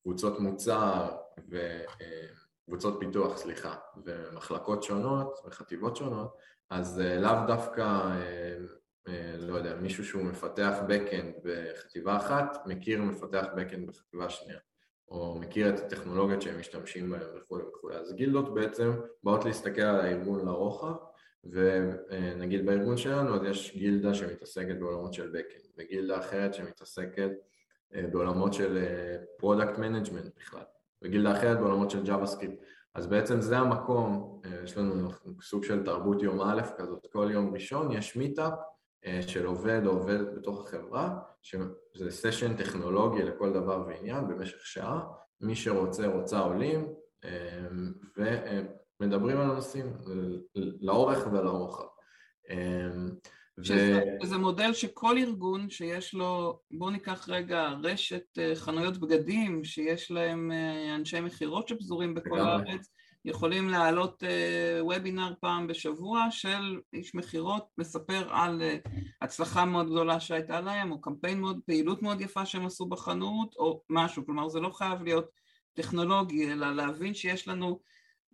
וקבוצות מוצר וקבוצות אה, פיתוח, סליחה, ומחלקות שונות וחטיבות שונות, אז אה, לאו דווקא אה, לא יודע, מישהו שהוא מפתח backend בחטיבה אחת, מכיר מפתח backend בחטיבה שנייה, או מכיר את הטכנולוגיות שהם משתמשים בהן וכולי וכולי. אז גילדות בעצם באות להסתכל על הארגון לרוחב, ונגיד בארגון שלנו אז יש גילדה שמתעסקת בעולמות של backend, וגילדה אחרת שמתעסקת אה, בעולמות של אה, product management בכלל, וגילדה אחרת בעולמות של JavaScript. אז בעצם זה המקום, יש לנו סוג של תרבות יום א' כזאת, כל יום ראשון יש מיטאפ אה, של עובד או עובד בתוך החברה, שזה סשן טכנולוגי לכל דבר ועניין במשך שעה, מי שרוצה רוצה עולים אה, ומדברים על הנושאים לאורך ולרוחב. אה, שזה, ו... שזה מודל שכל ארגון שיש לו, בואו ניקח רגע רשת חנויות בגדים שיש להם אנשי מכירות שפזורים בכל הארץ, יכולים להעלות וובינר פעם בשבוע של איש מכירות מספר על uh, הצלחה מאוד גדולה שהייתה להם או קמפיין מאוד, פעילות מאוד יפה שהם עשו בחנות או משהו, כלומר זה לא חייב להיות טכנולוגי אלא להבין שיש לנו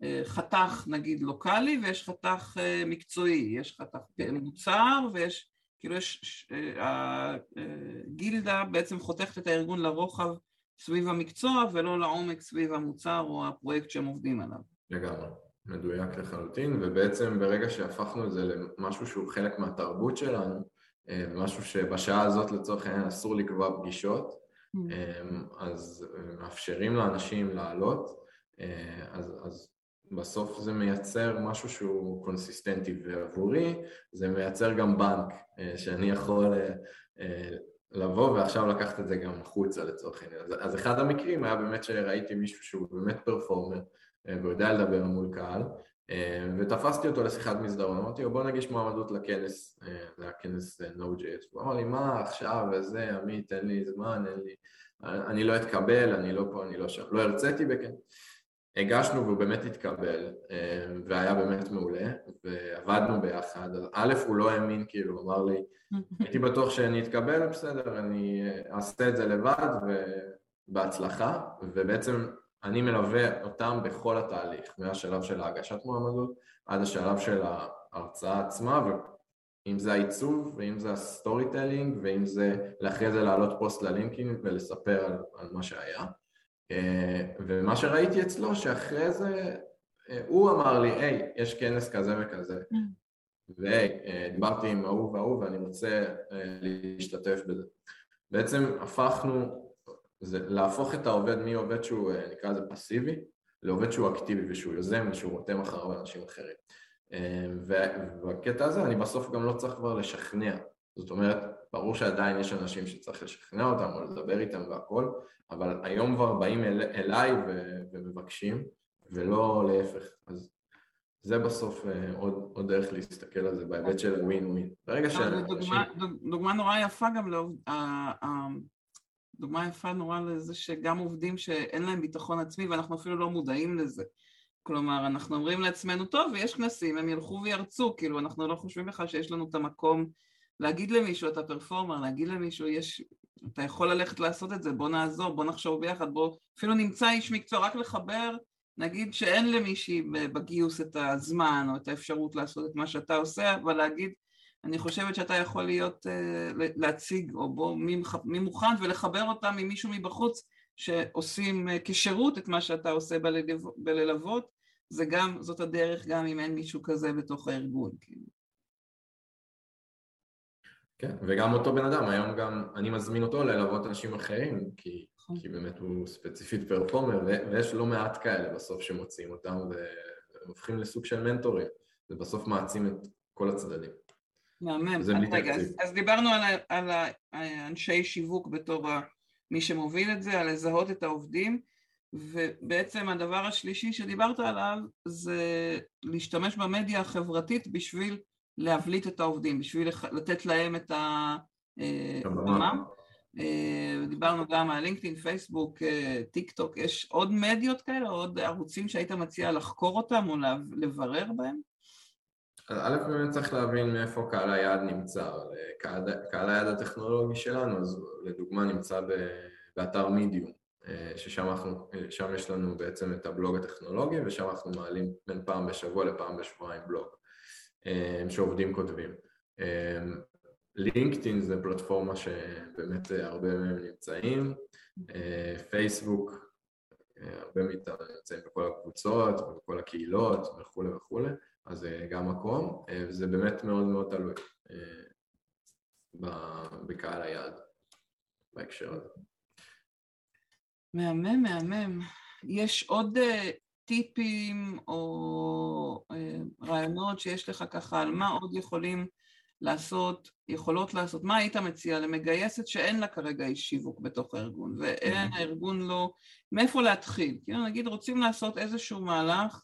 uh, חתך נגיד לוקאלי ויש חתך מקצועי, יש חתך מוצר ויש, כאילו יש, הגילדה בעצם חותכת את הארגון לרוחב סביב המקצוע ולא לעומק סביב המוצר או הפרויקט שהם עובדים עליו לגמרי, מדויק לחלוטין, ובעצם ברגע שהפכנו את זה למשהו שהוא חלק מהתרבות שלנו, משהו שבשעה הזאת לצורך העניין אסור לקבוע פגישות, mm. אז מאפשרים לאנשים לעלות, אז, אז בסוף זה מייצר משהו שהוא קונסיסטנטי ועבורי זה מייצר גם בנק שאני יכול לבוא ועכשיו לקחת את זה גם החוצה לצורך העניין. אז, אז אחד המקרים היה באמת שראיתי מישהו שהוא באמת פרפורמר והוא יודע לדבר מול קהל ותפסתי אותו לשיחת מסדרון, אמרתי לו בוא נגיש מועמדות לכנס, זה היה כנס Node.js, הוא אמר לי מה עכשיו וזה, עמית תן לי זמן, אין לי, אני לא אתקבל, אני לא פה, אני לא שם, לא הרציתי בכנס הגשנו והוא באמת התקבל והיה באמת מעולה ועבדנו ביחד, א' הוא לא האמין כאילו, הוא אמר לי [LAUGHS] הייתי בטוח שאני אתקבל, בסדר, אני אעשה את זה לבד ובהצלחה. ובעצם אני מלווה אותם בכל התהליך, מהשלב של ההגשת מועמדות עד השלב של ההרצאה עצמה ואם זה העיצוב ואם זה ה storytelling ואם זה לאחרי זה להעלות פוסט ללינקדאין ולספר על, על מה שהיה. ומה שראיתי אצלו שאחרי זה הוא אמר לי היי, יש כנס כזה וכזה. והי דיברתי עם ההוא וההוא ואני רוצה להשתתף בזה. בעצם הפכנו זה להפוך את העובד מעובד שהוא נקרא לזה פסיבי לעובד שהוא אקטיבי ושהוא יוזם ושהוא רותם אחריו אנשים אחרים ובקטע הזה אני בסוף גם לא צריך כבר לשכנע זאת אומרת, ברור שעדיין יש אנשים שצריך לשכנע אותם או לדבר איתם והכל, אבל היום כבר באים אל, אליי ו, ומבקשים, ולא להפך. אז זה בסוף עוד, עוד דרך להסתכל על זה בהיבט של ווין ווין. ברגע ש... דוגמה, דוגמה נורא יפה גם לעובד... דוגמה יפה נורא לזה שגם עובדים שאין להם ביטחון עצמי ואנחנו אפילו לא מודעים לזה. כלומר, אנחנו אומרים לעצמנו, טוב, יש כנסים, הם ילכו וירצו, כאילו, אנחנו לא חושבים בכלל שיש לנו את המקום להגיד למישהו, אתה פרפורמר, להגיד למישהו, יש, אתה יכול ללכת לעשות את זה, בוא נעזור, בוא נחשוב ביחד, בוא, אפילו נמצא איש מקצוע, רק לחבר, נגיד שאין למישהי בגיוס את הזמן או את האפשרות לעשות את מה שאתה עושה, אבל להגיד, אני חושבת שאתה יכול להיות, אה, להציג, או בוא, מי, מי מוכן, ולחבר אותם עם מישהו מבחוץ שעושים אה, כשירות את מה שאתה עושה בללוות, זה גם, זאת הדרך גם אם אין מישהו כזה בתוך הארגון, כאילו. כן, וגם אותו בן אדם, היום גם אני מזמין אותו ללוות אנשים אחרים, כי, נכון. כי באמת הוא ספציפית פרפורמר, ויש לא מעט כאלה בסוף שמוצאים אותם והופכים לסוג של מנטורים, זה בסוף מעצים את כל הצדדים. מהמם. אז רגע, אז, אז דיברנו על, על האנשי שיווק בתור מי שמוביל את זה, על לזהות את העובדים, ובעצם הדבר השלישי שדיברת עליו זה להשתמש במדיה החברתית בשביל להבליט את העובדים, בשביל לתת להם את הבמה. אה, דיברנו גם על לינקדאין, פייסבוק, אה, טיק טוק, יש עוד מדיות כאלה, עוד ערוצים שהיית מציע לחקור אותם או לברר בהם? א', באמת צריך להבין מאיפה קהל היעד נמצא. קהל, קהל היעד הטכנולוגי שלנו, אז לדוגמה נמצא באתר מידיום, אה, ששם אנחנו, יש לנו בעצם את הבלוג הטכנולוגי ושם אנחנו מעלים בין פעם בשבוע לפעם בשבועיים בלוג. אה, שעובדים כותבים. לינקדאין אה, זה פלטפורמה שבאמת הרבה מהם נמצאים, אה, פייסבוק, הרבה מאיתנו נמצאים בכל הקבוצות, בכל הקהילות וכולי וכולי, אז זה גם מקום, וזה באמת מאוד מאוד תלוי בקהל היעד בהקשר הזה. מהמם, מהמם. יש עוד טיפים או אה, רעיונות שיש לך ככה על מה עוד יכולים לעשות, יכולות לעשות, מה היית מציע למגייסת שאין לה כרגע איש שיווק בתוך הארגון ואין. הארגון לא, מאיפה להתחיל, כאילו נגיד רוצים לעשות איזשהו מהלך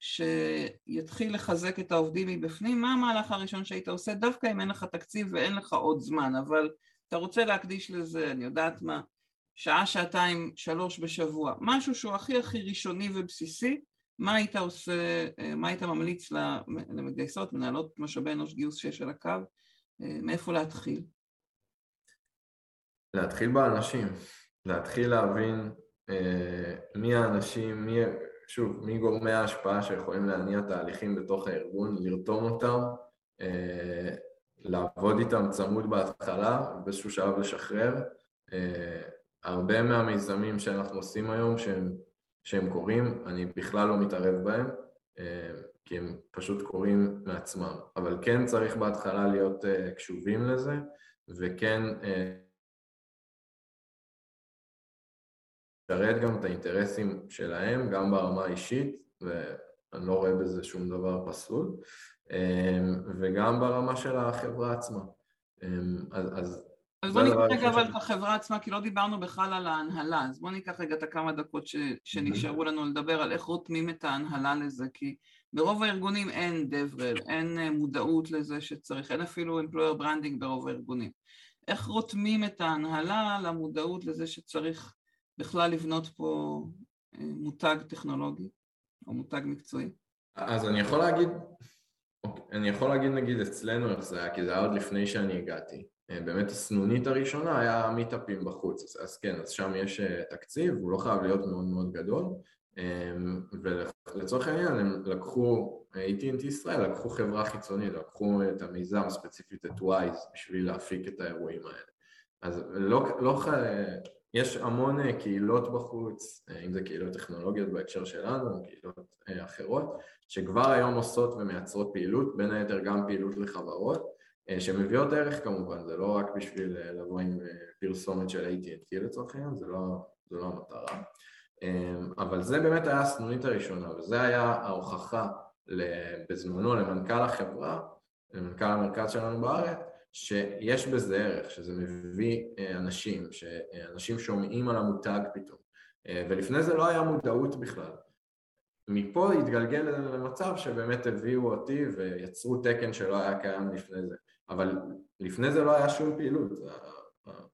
שיתחיל לחזק את העובדים מבפנים, מה המהלך הראשון שהיית עושה? דווקא אם אין לך תקציב ואין לך עוד זמן, אבל אתה רוצה להקדיש לזה, אני יודעת מה, שעה, שעתיים, שלוש בשבוע, משהו שהוא הכי הכי ראשוני ובסיסי, מה היית עושה, מה היית ממליץ למגייסות, מנהלות משאבי אנוש גיוס שיש על הקו, מאיפה להתחיל? להתחיל באנשים, להתחיל להבין אה, מי האנשים, מי, שוב, מי גורמי ההשפעה שיכולים להניע תהליכים בתוך הארגון, לרתום אותם, אה, לעבוד איתם צמוד בהתחלה, באיזשהו שלב לשחרר, אה, הרבה מהמיזמים שאנחנו עושים היום שהם, שהם קורים, אני בכלל לא מתערב בהם, אה, כי הם פשוט קורים מעצמם. אבל כן צריך בהתחלה להיות קשובים לזה, וכן לשרת גם את האינטרסים שלהם, גם ברמה האישית, ואני לא רואה בזה שום דבר פסול, um, וגם ברמה של החברה עצמה. Um, אז, אז אז בוא ניקח רגע אבל את החברה עצמה, כי לא דיברנו בכלל על ההנהלה, אז בוא ניקח רגע את הכמה דקות ש, שנשארו לנו לדבר על איך רותמים את ההנהלה לזה, כי ברוב הארגונים אין דברל, אין אה, מודעות לזה שצריך, אין אפילו employer branding ברוב הארגונים. איך רותמים את ההנהלה למודעות לזה שצריך בכלל לבנות פה אה, מותג טכנולוגי או מותג מקצועי? אז אני יכול להגיד, אוקיי, אני יכול להגיד נגיד אצלנו איך זה היה, כי זה היה עוד לפני שאני הגעתי. אה, באמת הסנונית הראשונה היה מיטאפים בחוץ, אז, אז כן, אז שם יש תקציב, הוא לא חייב להיות מאוד מאוד גדול, אמ, ולצורך העניין הם לקחו, AT&T ישראל לקחו חברה חיצונית, לקחו את המיזם ספציפית את ווייז בשביל להפיק את האירועים האלה. אז לא, לא, יש המון קהילות בחוץ, אם זה קהילות טכנולוגיות בהקשר שלנו, קהילות אה, אחרות, שכבר היום עושות ומייצרות פעילות, בין היתר גם פעילות לחברות, אה, שמביאות ערך כמובן, זה לא רק בשביל אה, לבוא עם פרסומת של AT&T לצורך העניין, זה לא, זה לא המטרה. אבל זה באמת היה הסנונית הראשונה, וזה היה ההוכחה בזמנו למנכ"ל החברה, למנכ"ל המרכז שלנו בארץ, שיש בזה ערך, שזה מביא אה, אנשים, שאנשים שומעים על המותג פתאום, אה, ולפני זה לא היה מודעות בכלל. מפה התגלגל למצב שבאמת הביאו אותי ויצרו תקן שלא היה קיים לפני זה, אבל לפני זה לא היה שום פעילות,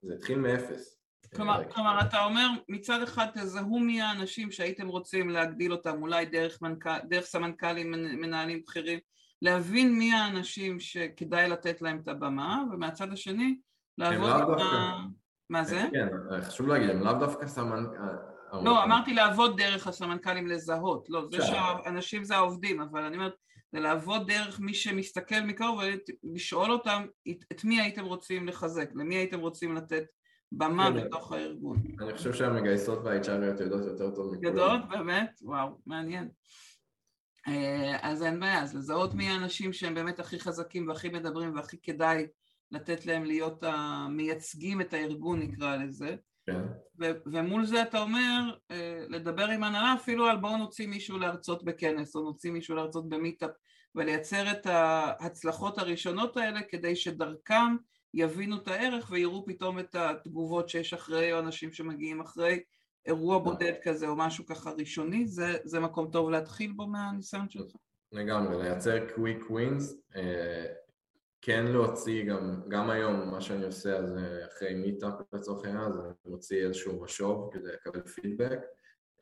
זה התחיל מאפס. כלומר, כלומר, אתה אומר, מצד אחד תזהו מי האנשים שהייתם רוצים להגדיל אותם, אולי דרך, מנכ... דרך סמנכ"לים, מנהלים בכירים, להבין מי האנשים שכדאי לתת להם את הבמה, ומהצד השני, לעבוד עם ה... מה זה? כן, חשוב להגיד, הם לאו דווקא סמנכ"לים. לא, אמרתי לעבוד דרך הסמנכ"לים לזהות, לא, זה שאנשים זה העובדים, אבל אני אומרת, זה לעבוד דרך מי שמסתכל מקרוב ולשאול אותם את מי הייתם רוצים לחזק, למי הייתם רוצים לתת במה כן, בתוך הארגון. אני חושב שהמגייסות והHRיות יודעות יותר טוב מכולם. יודעות? באמת? וואו, מעניין. אה, אז אין בעיה, אז לזהות מי האנשים שהם באמת הכי חזקים והכי מדברים והכי כדאי לתת להם להיות המייצגים את הארגון נקרא לזה. כן. ו- ומול זה אתה אומר, אה, לדבר עם הנהלה אפילו על בואו נוציא מישהו להרצות בכנס או נוציא מישהו להרצות במיטאפ ולייצר את ההצלחות הראשונות האלה כדי שדרכם יבינו את הערך ויראו פתאום את התגובות שיש אחרי, או אנשים שמגיעים אחרי אירוע בודד כזה או משהו ככה ראשוני, זה, זה מקום טוב להתחיל בו מהניסיון שלך. לגמרי, לייצר quick wins, אה, כן להוציא גם, גם היום מה שאני עושה אז אחרי meetup לצורך העניין, אז אני מוציא איזשהו משוב כדי לקבל פידבק,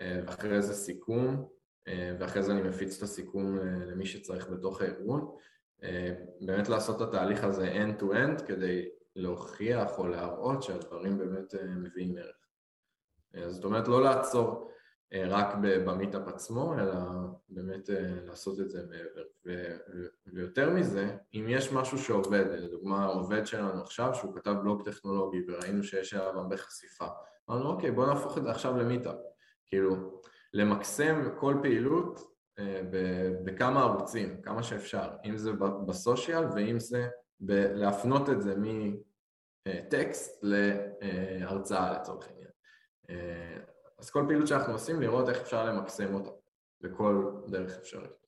אה, ואחרי זה סיכום, אה, ואחרי זה אני מפיץ את הסיכום למי שצריך בתוך הארגון. אה, באמת לעשות את התהליך הזה end to end כדי להוכיח או להראות שהדברים באמת אה, מביאים ערך. אה, זאת אומרת לא לעצור רק במיטאפ עצמו, אלא באמת לעשות את זה מעבר. ויותר מזה, אם יש משהו שעובד, לדוגמה העובד שלנו עכשיו שהוא כתב בלוג טכנולוגי וראינו שיש עליו הרבה חשיפה, אמרנו אוקיי בוא נהפוך את זה עכשיו למיטאפ, כאילו למקסם כל פעילות בכמה ערוצים, כמה שאפשר, אם זה בסושיאל ואם זה להפנות את זה מטקסט להרצאה לצורך העניין. אז כל פעילות שאנחנו עושים, לראות איך אפשר למקסם אותה בכל דרך אפשרית.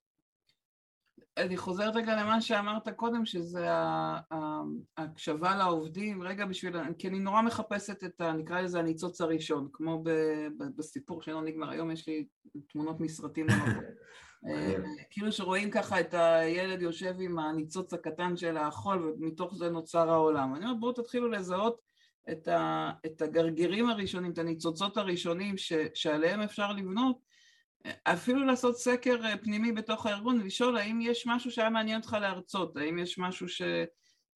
אני חוזרת רגע למה שאמרת קודם, שזה ההקשבה לעובדים, רגע בשביל, כי אני נורא מחפשת את ה... נקרא לזה הניצוץ הראשון, כמו ב, ב, בסיפור שלא נגמר, היום יש לי תמונות מסרטים [LAUGHS] אה, כאילו שרואים ככה את הילד יושב עם הניצוץ הקטן של החול ומתוך זה נוצר העולם. אני אומרת בואו תתחילו לזהות את, ה, את הגרגירים הראשונים, את הניצוצות הראשונים ש, שעליהם אפשר לבנות אפילו לעשות סקר אה, פנימי בתוך הארגון ולשאול האם יש משהו שהיה מעניין אותך להרצות, האם יש משהו ש,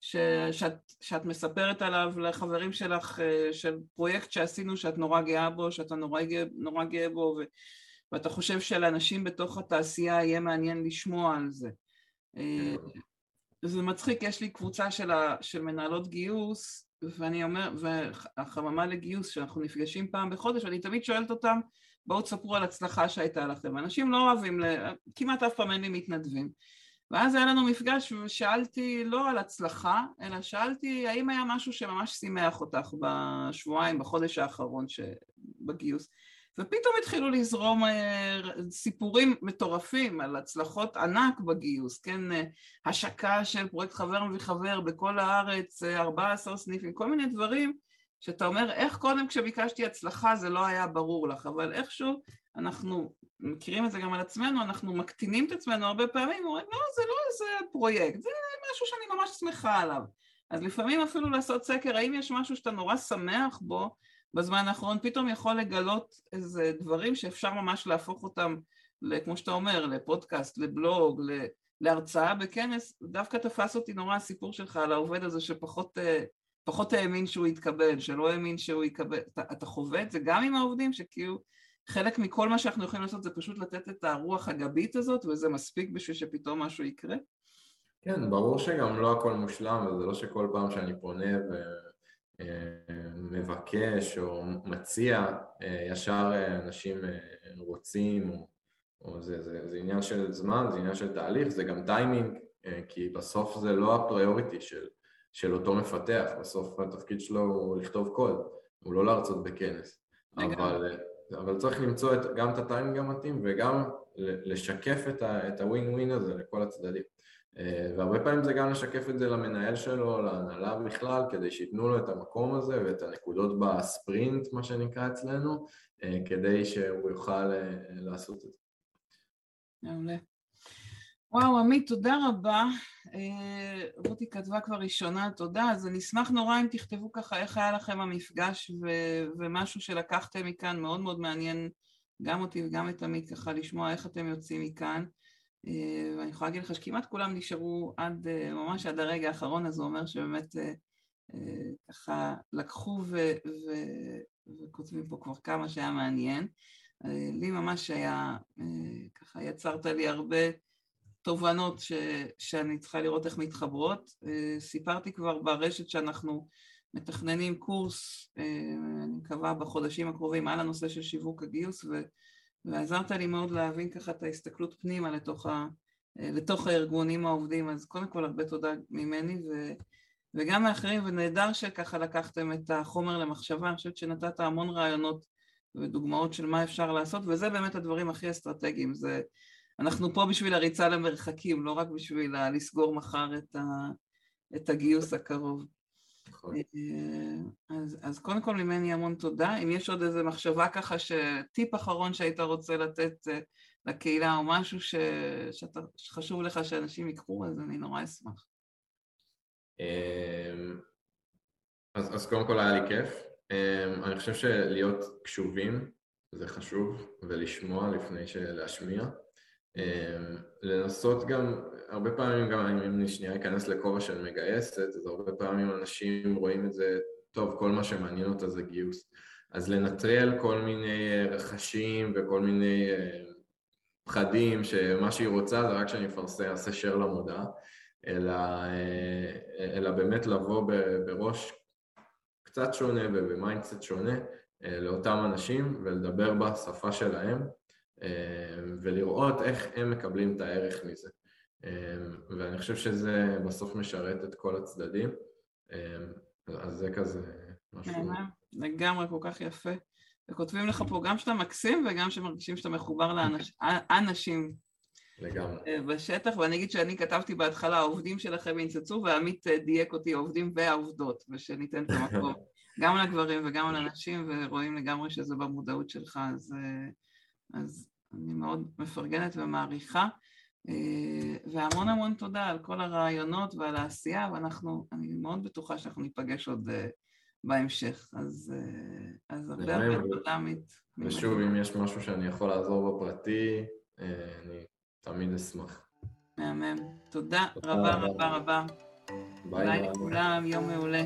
ש, שאת, שאת מספרת עליו לחברים שלך אה, של פרויקט שעשינו שאת נורא גאה בו, שאתה נורא נורא גאה בו ו, ואתה חושב שלאנשים בתוך התעשייה יהיה מעניין לשמוע על זה. אה, זה מצחיק, יש לי קבוצה של, ה, של מנהלות גיוס ואני אומר, והחממה לגיוס שאנחנו נפגשים פעם בחודש, ואני תמיד שואלת אותם בואו תספרו על הצלחה שהייתה לכם. אנשים לא אוהבים, כמעט אף פעם אין לי מתנדבים. ואז היה לנו מפגש ושאלתי לא על הצלחה, אלא שאלתי האם היה משהו שממש שימח אותך בשבועיים, בחודש האחרון בגיוס. ופתאום התחילו לזרום אה, סיפורים מטורפים על הצלחות ענק בגיוס, כן, אה, השקה של פרויקט חבר מביא חבר בכל הארץ, 14 אה, סניפים, כל מיני דברים שאתה אומר איך קודם כשביקשתי הצלחה זה לא היה ברור לך, אבל איכשהו אנחנו מכירים את זה גם על עצמנו, אנחנו מקטינים את עצמנו הרבה פעמים, אומרים לא זה לא איזה פרויקט, זה משהו שאני ממש שמחה עליו, אז לפעמים אפילו לעשות סקר האם יש משהו שאתה נורא שמח בו בזמן האחרון פתאום יכול לגלות איזה דברים שאפשר ממש להפוך אותם, כמו שאתה אומר, לפודקאסט, לבלוג, להרצאה בכנס, דווקא תפס אותי נורא הסיפור שלך על העובד הזה שפחות אה, פחות האמין שהוא יתקבל, שלא האמין שהוא יקבל, אתה, אתה חווה את זה גם עם העובדים, שכאילו חלק מכל מה שאנחנו יכולים לעשות זה פשוט לתת את הרוח הגבית הזאת וזה מספיק בשביל שפתאום משהו יקרה? כן, ברור שגם לא הכל מושלם וזה לא שכל פעם שאני פונה ו... מבקש או מציע, אה, ישר אה, אנשים אה, רוצים, או, או זה, זה, זה עניין של זמן, זה עניין של תהליך, זה גם טיימינג, כי בסוף זה לא הפריוריטי של, של אותו מפתח, בסוף התפקיד שלו הוא לכתוב קוד, הוא לא להרצות בכנס, אבל, אבל צריך למצוא את, גם את הטיימינג המתאים וגם לשקף את הווין ווין הזה לכל הצדדים. אה, והרבה פעמים זה גם לשקף את זה למנהל שלו, להנהלה בכלל, כדי שייתנו לו את המקום הזה ואת הנקודות בספרינט, מה שנקרא אצלנו, אה, כדי שהוא יוכל אה, לעשות את זה. מעולה. וואו, עמית, תודה רבה. רותי כתבה כבר ראשונה, תודה. אז אני אשמח נורא אם תכתבו ככה איך היה לכם המפגש ו- ומשהו שלקחתם מכאן, מאוד מאוד מעניין גם אותי וגם את עמית ככה לשמוע איך אתם יוצאים מכאן. אה, ואני יכולה להגיד לך שכמעט כולם נשארו עד, אה, ממש עד הרגע האחרון, אז זה אומר שבאמת אה, ככה לקחו ו, ו, וכותבים פה כבר כמה שהיה מעניין. לי ממש היה, ככה יצרת לי הרבה תובנות ש, שאני צריכה לראות איך מתחברות. סיפרתי כבר ברשת שאנחנו מתכננים קורס, אני מקווה בחודשים הקרובים, על הנושא של שיווק הגיוס, ו... ועזרת לי מאוד להבין ככה את ההסתכלות פנימה לתוך, ה, לתוך הארגונים העובדים, אז קודם כל הרבה תודה ממני ו, וגם מאחרים, ונהדר שככה לקחתם את החומר למחשבה, אני חושבת שנתת המון רעיונות ודוגמאות של מה אפשר לעשות, וזה באמת הדברים הכי אסטרטגיים, זה, אנחנו פה בשביל הריצה למרחקים, לא רק בשביל לסגור מחר את, ה, את הגיוס הקרוב. נכון. אה, אז, אז קודם כל ממני המון תודה. אם יש עוד איזה מחשבה ככה, טיפ אחרון שהיית רוצה לתת אה, לקהילה או משהו ש, שאתה, שחשוב לך שאנשים ייקחו, אז אני נורא אשמח. אמ, אז, אז קודם כל היה לי כיף. אמ, אני חושב שלהיות קשובים זה חשוב, ולשמוע לפני שלהשמיע. אמ, לנסות גם, הרבה פעמים גם אם אני שנייה אכנס לכובע של מגייסת, אז הרבה פעמים אנשים רואים את זה, טוב, כל מה שמעניין אותה זה גיוס. אז לנטרל כל מיני אה, רכשים וכל מיני אה, פחדים שמה שהיא רוצה זה רק שאני אפרסם, אעשה share למודעה, אלא, אה, אלא באמת לבוא בראש קצת שונה וב mindset שונה לאותם אנשים ולדבר בשפה שלהם ולראות איך הם מקבלים את הערך מזה. אמ, ואני חושב שזה בסוף משרת את כל הצדדים, אמ, אז זה כזה משהו... לגמרי, כל כך יפה. וכותבים לך פה גם שאתה מקסים וגם שמרגישים שאתה מחובר לאנשים [LAUGHS] לגמרי. אה, בשטח, ואני אגיד שאני כתבתי בהתחלה, העובדים שלכם ינצצו, ועמית אה, דייק אותי, העובדים והעובדות, ושניתן את המקום גם לגברים וגם לנשים, ורואים לגמרי שזה במודעות שלך, אז אה, אז אני מאוד מפרגנת ומעריכה, אה, והמון המון תודה על כל הרעיונות ועל העשייה, ואנחנו, אני מאוד בטוחה שאנחנו ניפגש עוד אה, בהמשך, אז, אה, אז הרבה הרבה תודה עמית. ושוב, אם יש משהו שאני יכול לעזור בפרטי, אני תמיד אשמח. מהמם. תודה רבה רבה רבה. ביי לכולם, יום מעולה.